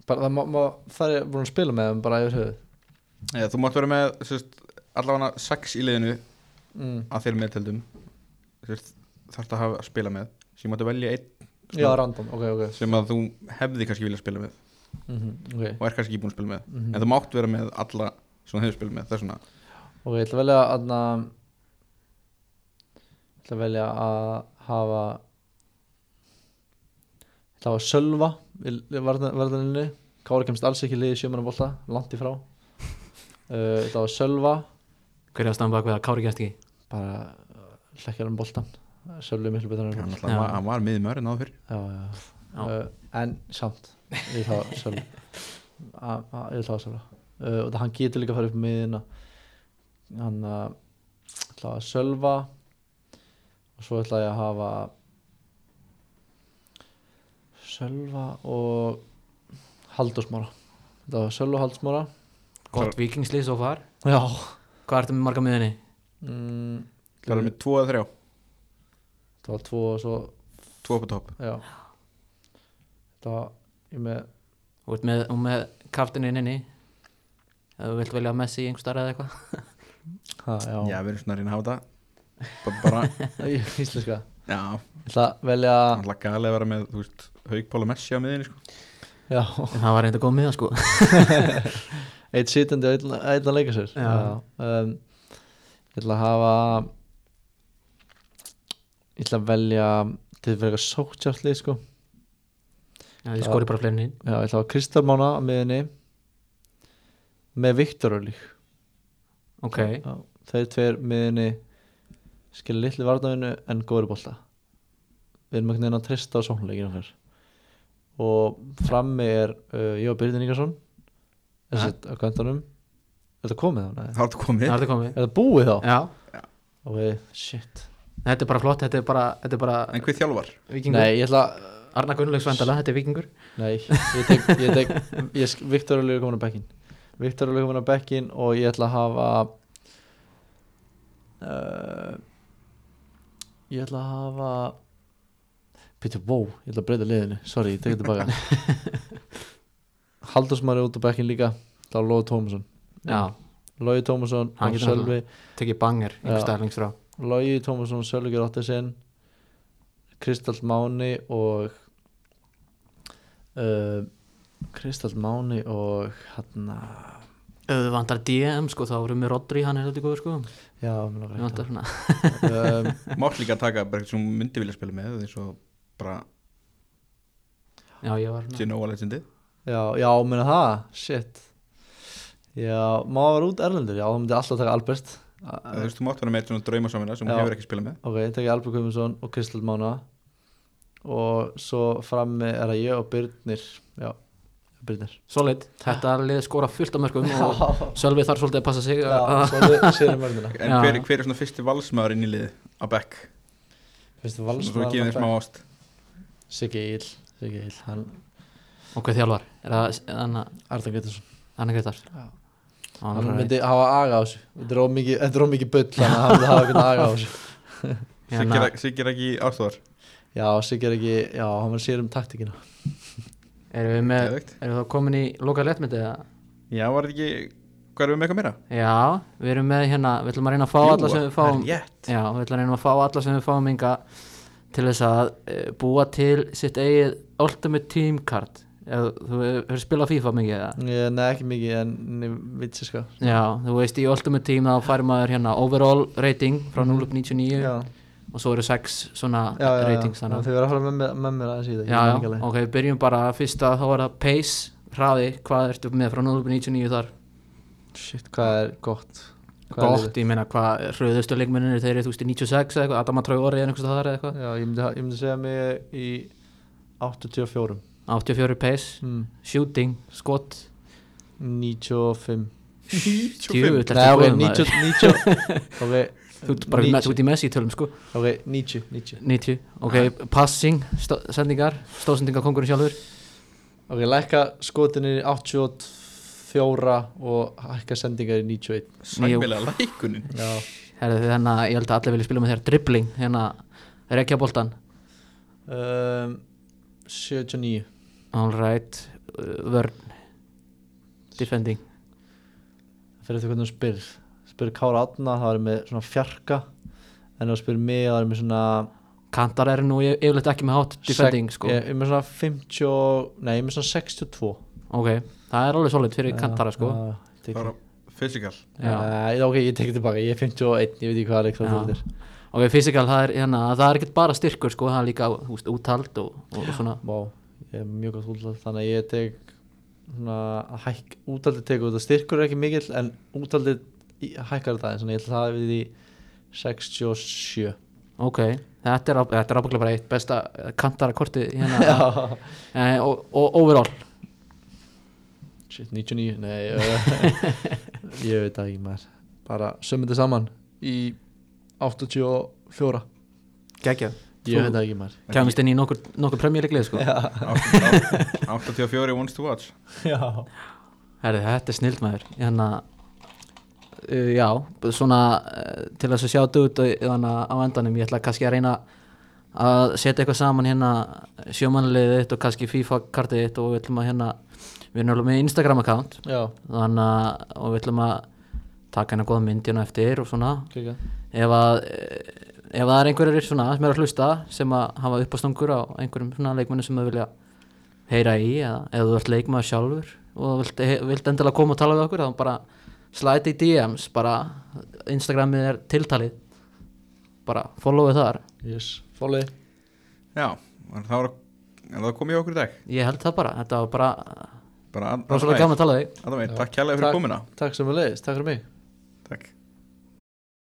bara, það, má, má, það er búin að spila með þeim bara yfir höfuð. Eða þú mátt vera með sérst, allavega 6 í liðinu mm. að þeir meðtöldum þarfst að hafa að spila með. Sem máttu velja einn Já, random, ok, ok. sem að þú hefði kannski vilja spila með. Mm ok, og er kannski ekki búin að spila með. Mhm. en þú mátt vera með alla sem þú hefur spilað með það er svona ok, ég ætla að velja að ég ætla að velja að hafa ég ætla að hafa Sölva í varðaninni Kári kemst alls ekki liði sjömanna bolta langt í frá. Uh, ég ætla að hafa Sölva. Hver er að staðan bak við að Kári gæst ekki? Bara hlekkjar um boltan Sölvi miklu betur en hann, hann var, hann var miður mörinn áður fyrr já, já, Já. Uh, en samt ég að Sölvi. Ég að Sölva uh, og það hann getur líka að fara upp með miðina hann uh, ætla að Sölva og svo ætla ég að hafa Sölva og Haldursmára þetta var Sölva og Haldursmára gott vikingslið svo far. Já. Hvað ertu með marga miðinni? mm, það er með tvo eða þrjá, það var tvo og svo tvo upp á topp. Já. Þetta var ég með og með, og með kaftininn inni. Ef þú vilt velja Messi í einhver starf eða eitthvað. Ha, já, já, við erum svona að reyna að hafa þetta. Bara, Í- íslenska. Já, ég ætla að velja hann er galið að vera með þú veist, Haugpála Messi á miðinni sko. já. En það var reynda góð miða sko. Eitt sitandi að leika sér. Já. Um, ég ætla að hafa ég ætla að velja til að vera sóktjártlið sko. Já, þið skori bara fleirin inn já, ég ætla að hafa Kristal Mána á miðinni með Viktor Örlík ok, já, þeir tveir miðinni skilja litli varnavinu en góður í bolta. Við erum ekki neina að trista á sóknleikinu okkar. Og frammi er uh, ég og Byrðin Ingarsson þessi á köntunum er þetta komið þá? Er það er þetta komið. Er þetta búið þá? já, ok, shit þetta er bara flott þetta er bara, þetta er bara en hvað þjálfar? vikingur nei, ég ætla Arna Gunnlaugs vendala, þetta er vikingur nei, ég tek, ég tek ég, Viktor er komin á bekkin Viktor er komin á bekkin og ég ætla að hafa uh, ég ætla að hafa Pítur, wow, ég ætla að breyta liðinu. Sorry, ég tek þetta baka Haldursmari út á bekkin líka. Þá er Lóði Tómasson. Já, Lóði Tómasson Hann og getur Sölvi. Tekið banger einhver Já. Lóði Tómasson, Sölvi Gjör Ottesinn Kristall Máni og uh, Kristall Máni og hann ef þið vantar DM sko, þá erum við Rodri, hann er þetta góður sko. Já, mér við vantar langar svona um, mátt líka taka bara eitthvað sem myndi vilja spila með eins og bara já, ég var Genoa legendið já, já, meina það, shit. Já, má vera út erlendur já, þá myndi ég alltaf taka Albert þú veist, þú mátt vera með svona draumasamina sem Já. þú hefur ekki spilað með. Ok, ég Albert Guðmundsson og Kristall Mána. Og svo frammi er það ég og Byrnir já, Byrnir solid, þetta lið skora fullt af mörgum og Sölvi þarf svolítið að passa sig já, að- svo við séum mörgina en hver, hver er svona fyrsti valsmaður inn í lið á Beck gefið þér smá ást. Siggi Íl Siggi Íl, hann og hvað þjálfar, er það Anna, Arðan Getarsson Anna Gretars Já. Hann myndi hafa aga á þessu þetta er ómikið, er bull þannig að hann myndi hafa eitthvað aga á þessu er ekki ástofar já, Siggi er ekki, já, hann var sér um taktikina. Erum við með, erum við þá komin í loka léttmyndi eða? já, var þetta ekki, hvað erum við með eitthvað meira? já, við erum með hérna við ætlum að reyna að fá alla sem við fáum já, við ætlum að reyna að fá alla sem við fáum inga til þess að uh, búa til sitt eigið Ultimate Team Card þú hefur spilað FIFA mikið eða? nei, ekki mikið, en sér sko. Já, þú veist í Ultimate Team þá fær maður hérna overall rating frá 0 upp 99 já, og svo eru 6 svona já, já, ratings þannig þau verða að fara með, mér- með mér aðeins í það Já, já, ok, við byrjum bara. Fyrsta, þá er það pace, hraði, hvað ertu með frá 0.99 þar? shit, hvað er gott? Hvað Gott, ég meina, hvað, hröðustu leikmennir þeir eru, þú veist, í 96 eða eitthvað, Adama Traori eða einhvers staðar eða eitthvað? Já, ég myndi, ég myndi segja mig í 84 84 pace, mm, shooting, skot 95 Djöfull, ertu nei, ok, góður, 90 maður. 90 ok, Þú ert bara 90. með, þú ert í Messi tölum, sko. Ok, 90 90 90, ok, passing, stó, sendingar stóðsendingar kongurinn sjálfur. Ok, lækka skotinni í 84 og hækka sendingar í 91 sæmilega lækunin Herðu, þannig að ég held að allir vilja spila með þér dribbling, hérna, rekja boltan um, 79 all right, uh, vörn. Defending. Fyrir því hvernig þú spyr. Spyr Kára Átna, það er með svona fjarka. En þú spyr mig, það er með svona Kantar eru nú yf- yfirleitt ekki með hátt defending, sko. ég, er með svona 50 og- nei, ég er með svona 62 ok, það er alveg solid fyrir kantara sko. Tek- Það physical. Já. Nei, ok, ég tekið tilbaka, ég er 51, ég veit ekki hvað Alex Já. var þetta ok, physical, það er, hérna, það er ekkert bara styrkur sko, það er líka þú veist, úthald og, og svona. Vá, ég er mjög gott útlæð þannig að ég tek svona að hæk, útaldið tekur þetta styrkur er ekki mikill en útaldið hækkar þetta en ég ætla að það við í 67 ok, þetta er, er ábygglega bara eitt besta kantara korti hérna, Já, eh, og, og overall. Shit, 99 Nei, ég veit það ekki maður. Bara sömum þetta saman í 84 geggjað, Ég veit það ekki maður. Kemist inn í nokkur, nokkur premjörleiklið sko. Já, 84 wants to watch. Já. Herði, þetta er snild maður. Hérna, uh, já, svona uh, til þess að sjá þetta út þannig á endanum, ég ætla kannski að reyna að setja eitthvað saman hérna sjómanliðið þitt og kannski FIFA kartið þitt og við ætlum að hérna við erum alveg með Instagram account. Já, þannig að og við ætlum að taka hérna góða mynd hérna eftir og svona. Klikka ef að ef það er einhverjir svona sem er að hlusta sem að hafa uppástangur á einhverjum svona leikmennu sem þau vilja heyra í eða ef þú ert leikmaður sjálfur og vilt, vilt endilega koma og tala við okkur þá bara slæti í DMs bara Instagramið er tiltalið. Bara followið þar. Yes, fólið Já, var en það komið okkur í dag? Ég held það bara, þetta var bara bara að- rosalega gaman að tala við takk kærlega fyrir Takk. komuna. Takk sem við leiðist, takk fyrir mig